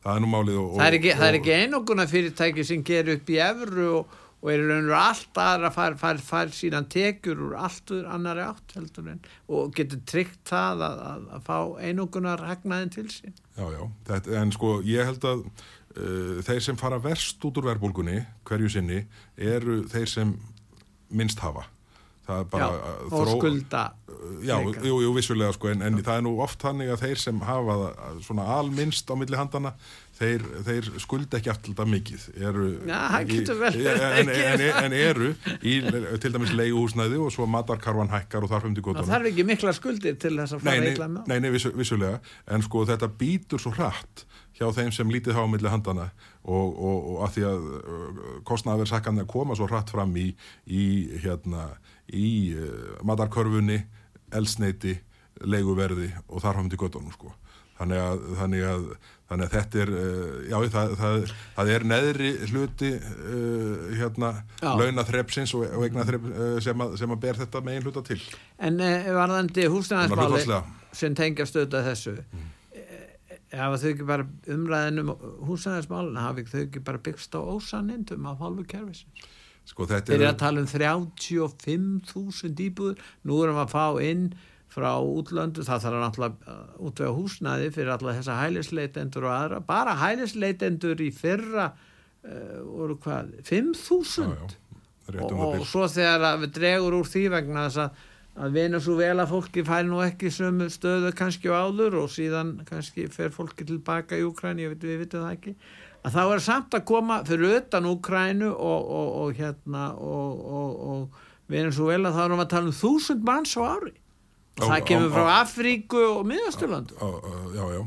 það er nú málið Það er ekki, ekki einoguna fyrirtæki sem ger upp í efru og og er raun og alltaf aðra að fara, fara, fara síðan tekjur úr alltur annari átt heldur en og getur tryggt það að, að, að fá einungunar hagnaðin til sín. Já, já, þetta, en sko ég held að uh, þeir sem fara verst út úr verbulgunni hverju sinni eru þeir sem minnst hafa. Það er bara já, þró... Og skulda. Já, jú, jú, vissulega sko, en, en það er nú oft þannig að þeir sem hafa svona alminnst á milli handana þeir, þeir skulda ekki alltaf mikið. Eru, Já, getur vel en, en, en eru í til dæmis leiguhúsnæði og svo matarkarvan hækkar og þarfum til gotunum Það þarf ekki mikla skuldir til þess að fara eitthvað með. Nei, nei, vissu, vissulega, en sko þetta býtur svo hratt hjá þeim sem lítið hafa millir handana og, og, og að því að uh, kostnaverðsakkan koma svo hratt fram í, í, hérna, í uh, matarkörfunni, elsneiti leiguverði og þarfum til gotunum sko. Þannig að, þannig að þannig að þetta er uh, já, það, það, það er neðri hluti uh, hérna launaþrepsins og, og eignaþrep uh, sem, sem að ber þetta megin hluta til. En varðandi húsnæðarsmáli sem tengja stöða þessu mm. hafa þau ekki bara umræðinum húsnæðarsmálin hafa þau ekki bara byggst á ósanindum af hálfu kervisins Sko þetta er að tala um 35.000 íbúður nú erum við að fá inn frá útlöndu, það þarf náttúrulega útvega húsnaði fyrir alla þessa hælisleitendur og aðra, bara hælisleitendur í fyrra uh, voru hvað, 5.000 og, og svo þegar við dregur úr því vegna þess að að vinna svo vel að fólki fær nú ekki sömu stöðu kannski á áður og síðan kannski fer fólki tilbaka í Ukræni, veit, við vitum það ekki að það var samt að koma fyrir utan Ukrænu og, og, og hérna og vel að það var að tala um þúsund manns á ári. Það kemur frá Afríku og miðasturlandu já, já.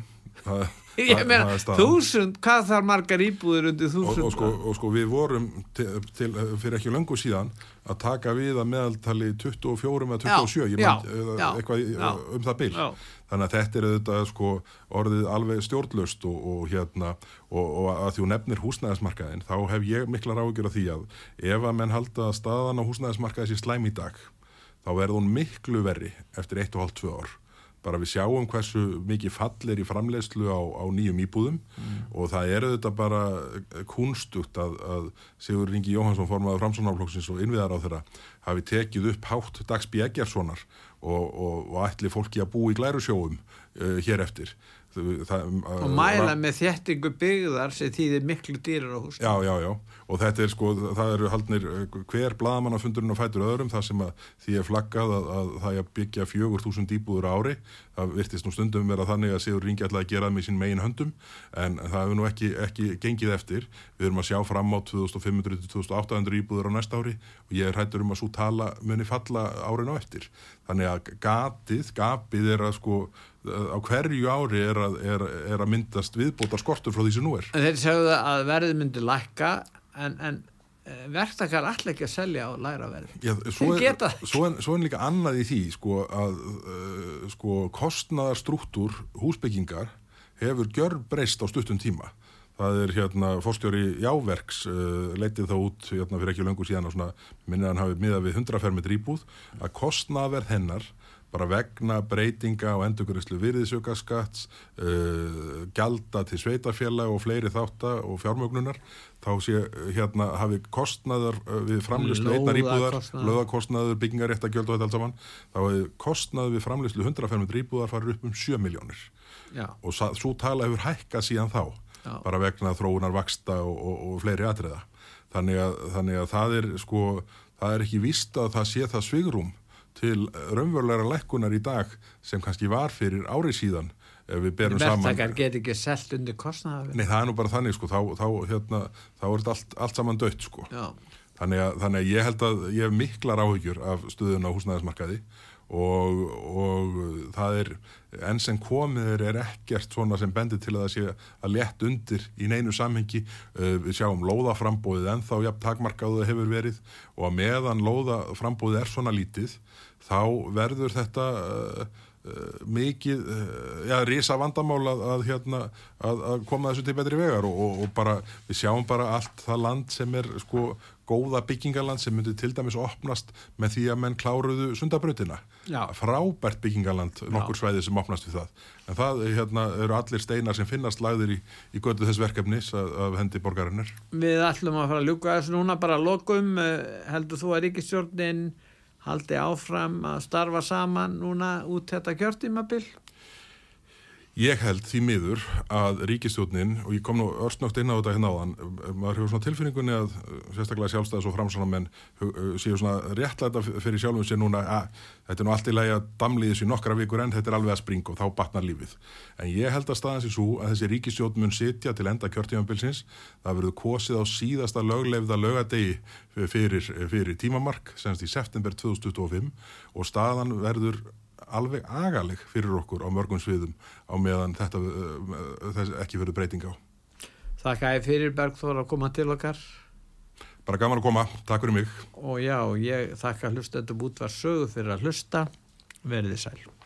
Það, ég meina, þúsund hvað þarf margar íbúður undir þúsund og, og, sko, og sko við vorum til, til, fyrir ekki langu síðan að taka við að meðaltali 24 eða 27 já, já, mynd, eitthvað já, um það bil. Þannig að þetta er auðvitað sko orðið alveg stjórnlust og, og hérna og að því hún nefnir húsnæðismarkaðin þá hef ég mikla ráðgjör að því að ef að menn halda staðan á húsnæðismarkaði sér slæm í dag þá verður hún miklu verri eftir 1,5-2 ár. Bara við sjáum hversu mikið fall er í framleiðslu á, á nýjum íbúðum mm. og það er auðvitað bara kunstugt að, að Sigur Ringi Jóhansson formaður framsónaflokksins og innviðar á þeirra hafi tekið upp hátt Dagsby Eggerssonar og, og, og ætli fólki að bú í glærusjóum uh, hér eftir. Það, og mæla með þéttingu byggðar sem þýðir miklu dýrar á hús já, já, já, og þetta er sko það eru haldnir hver bladamannafundurinn á fætur öðrum það sem að því er flaggað að, að það er byggja fjögur þúsund íbúður ári. Það virtist nú stundum vera þannig að Sigur Ringi ætlaði að gera það með sín megin höndum en það hefur nú ekki, ekki gengið eftir. Við erum að sjá fram á 2500-2800 íbúður á næsta ári og ég er hættur um að svo tala muni falla árin á eftir. Þannig að gatið, gapið er að sko á hverju ári er að, er, er að myndast viðbóta skortur frá því sem nú er. En þeir segðu að verði myndi lækka en, en eh, verktakar allir ekki að selja og læra verði. Já, svo, er, svo, en, svo en líka annað í því sko að uh, sko kostnadarstruktúr húsbyggingar hefur gjör breyst á stuttum tíma. Það er hérna fórstjóri Jáverks uh, leitið þá út hérna fyrir ekki löngu síðan hann hafið miða við 100 fermetr íbúð að kostnaverð hennar bara vegna breytinga og endurkurislu virðisökaskats uh, gjalda til sveitarfjalla og fleiri þáttar og fjármögnunar þá sé hérna hafi kostnaður uh, við framlýslu einnar íbúðar löðakostnaður, byggingaréttagjöld og þetta allt saman þá hefur kostnaður við framlýslu 105 íbúðar farið upp um 7 miljónir og svo tala hefur hækka síðan þá Já. bara vegna þróunar vaksta og, og, og fleiri atriða. Þannig að, þannig að það er sko það er ekki vist að það sé það svigrum til raunverulegra lekkunar í dag sem kannski var fyrir árið síðan ef við berum saman. Vertakar get ekki selt undir kostnaða Nei það er nú bara þannig sko þá, þá, hérna, þá er allt, allt saman dött sko þannig að, þannig að ég held að ég hef miklar áhyggjur af stuðun á húsnæðismarkaði og, og það er enn sem komið er ekkert svona sem bendir til að það sé að lett undir í neinu samhengi. Uh, við sjáum lóðaframbóðið ennþá jafn takmarkaðu hefur verið og að meðan lóðaframbóðið er svona lítið þá verður þetta uh, mikið, uh, já, risa vandamál að, að, hérna, að, að koma þessu til betri vegar og, og, og bara, við sjáum bara allt það land sem er sko góða byggingaland sem myndi til dæmis opnast með því að menn kláruðu sundabrautina. Frábært byggingaland, nokkur svæði sem opnast við það. En það hérna, eru allir steinar sem finnast lagðir í, í götu þess verkefnis af, af hendi borgarinnar. Við ætlum að fara að ljúka þessu núna bara að lokum. Eh, heldur þú að Ríkistjórnin haldi áfram að starfa saman núna út þetta kjörtímabill? Ég held því miður að ríkistjónin, og ég kom nú örstnögt inn á þetta hérna áðan, maður hefur svona tilfinningunni að sérstaklega sjálfstæðis og framsvonamenn séu svona réttlæta fyrir sjálfum sér núna að þetta er nú allt í lagi að damliðis í nokkra vikur en þetta er alveg að springa og þá batnar lífið. En ég held að staðan sér svo að þessi ríkistjón mun sitja til enda kjörtímanbilsins, það verður kosið á síðasta lögleifða lögadegi fyrir, fyrir tímamark, semst í september 2025 og staðan verður alveg agaleg fyrir okkur á mörgum sviðum á meðan þetta uh, ekki verið breyting á. Þakka ég fyrir Bergþór að koma til okkar. Bara gaman að koma, takk fyrir mig. Og já, ég þakka hlustendum útvar sögu fyrir að hlusta. Verðið sæl.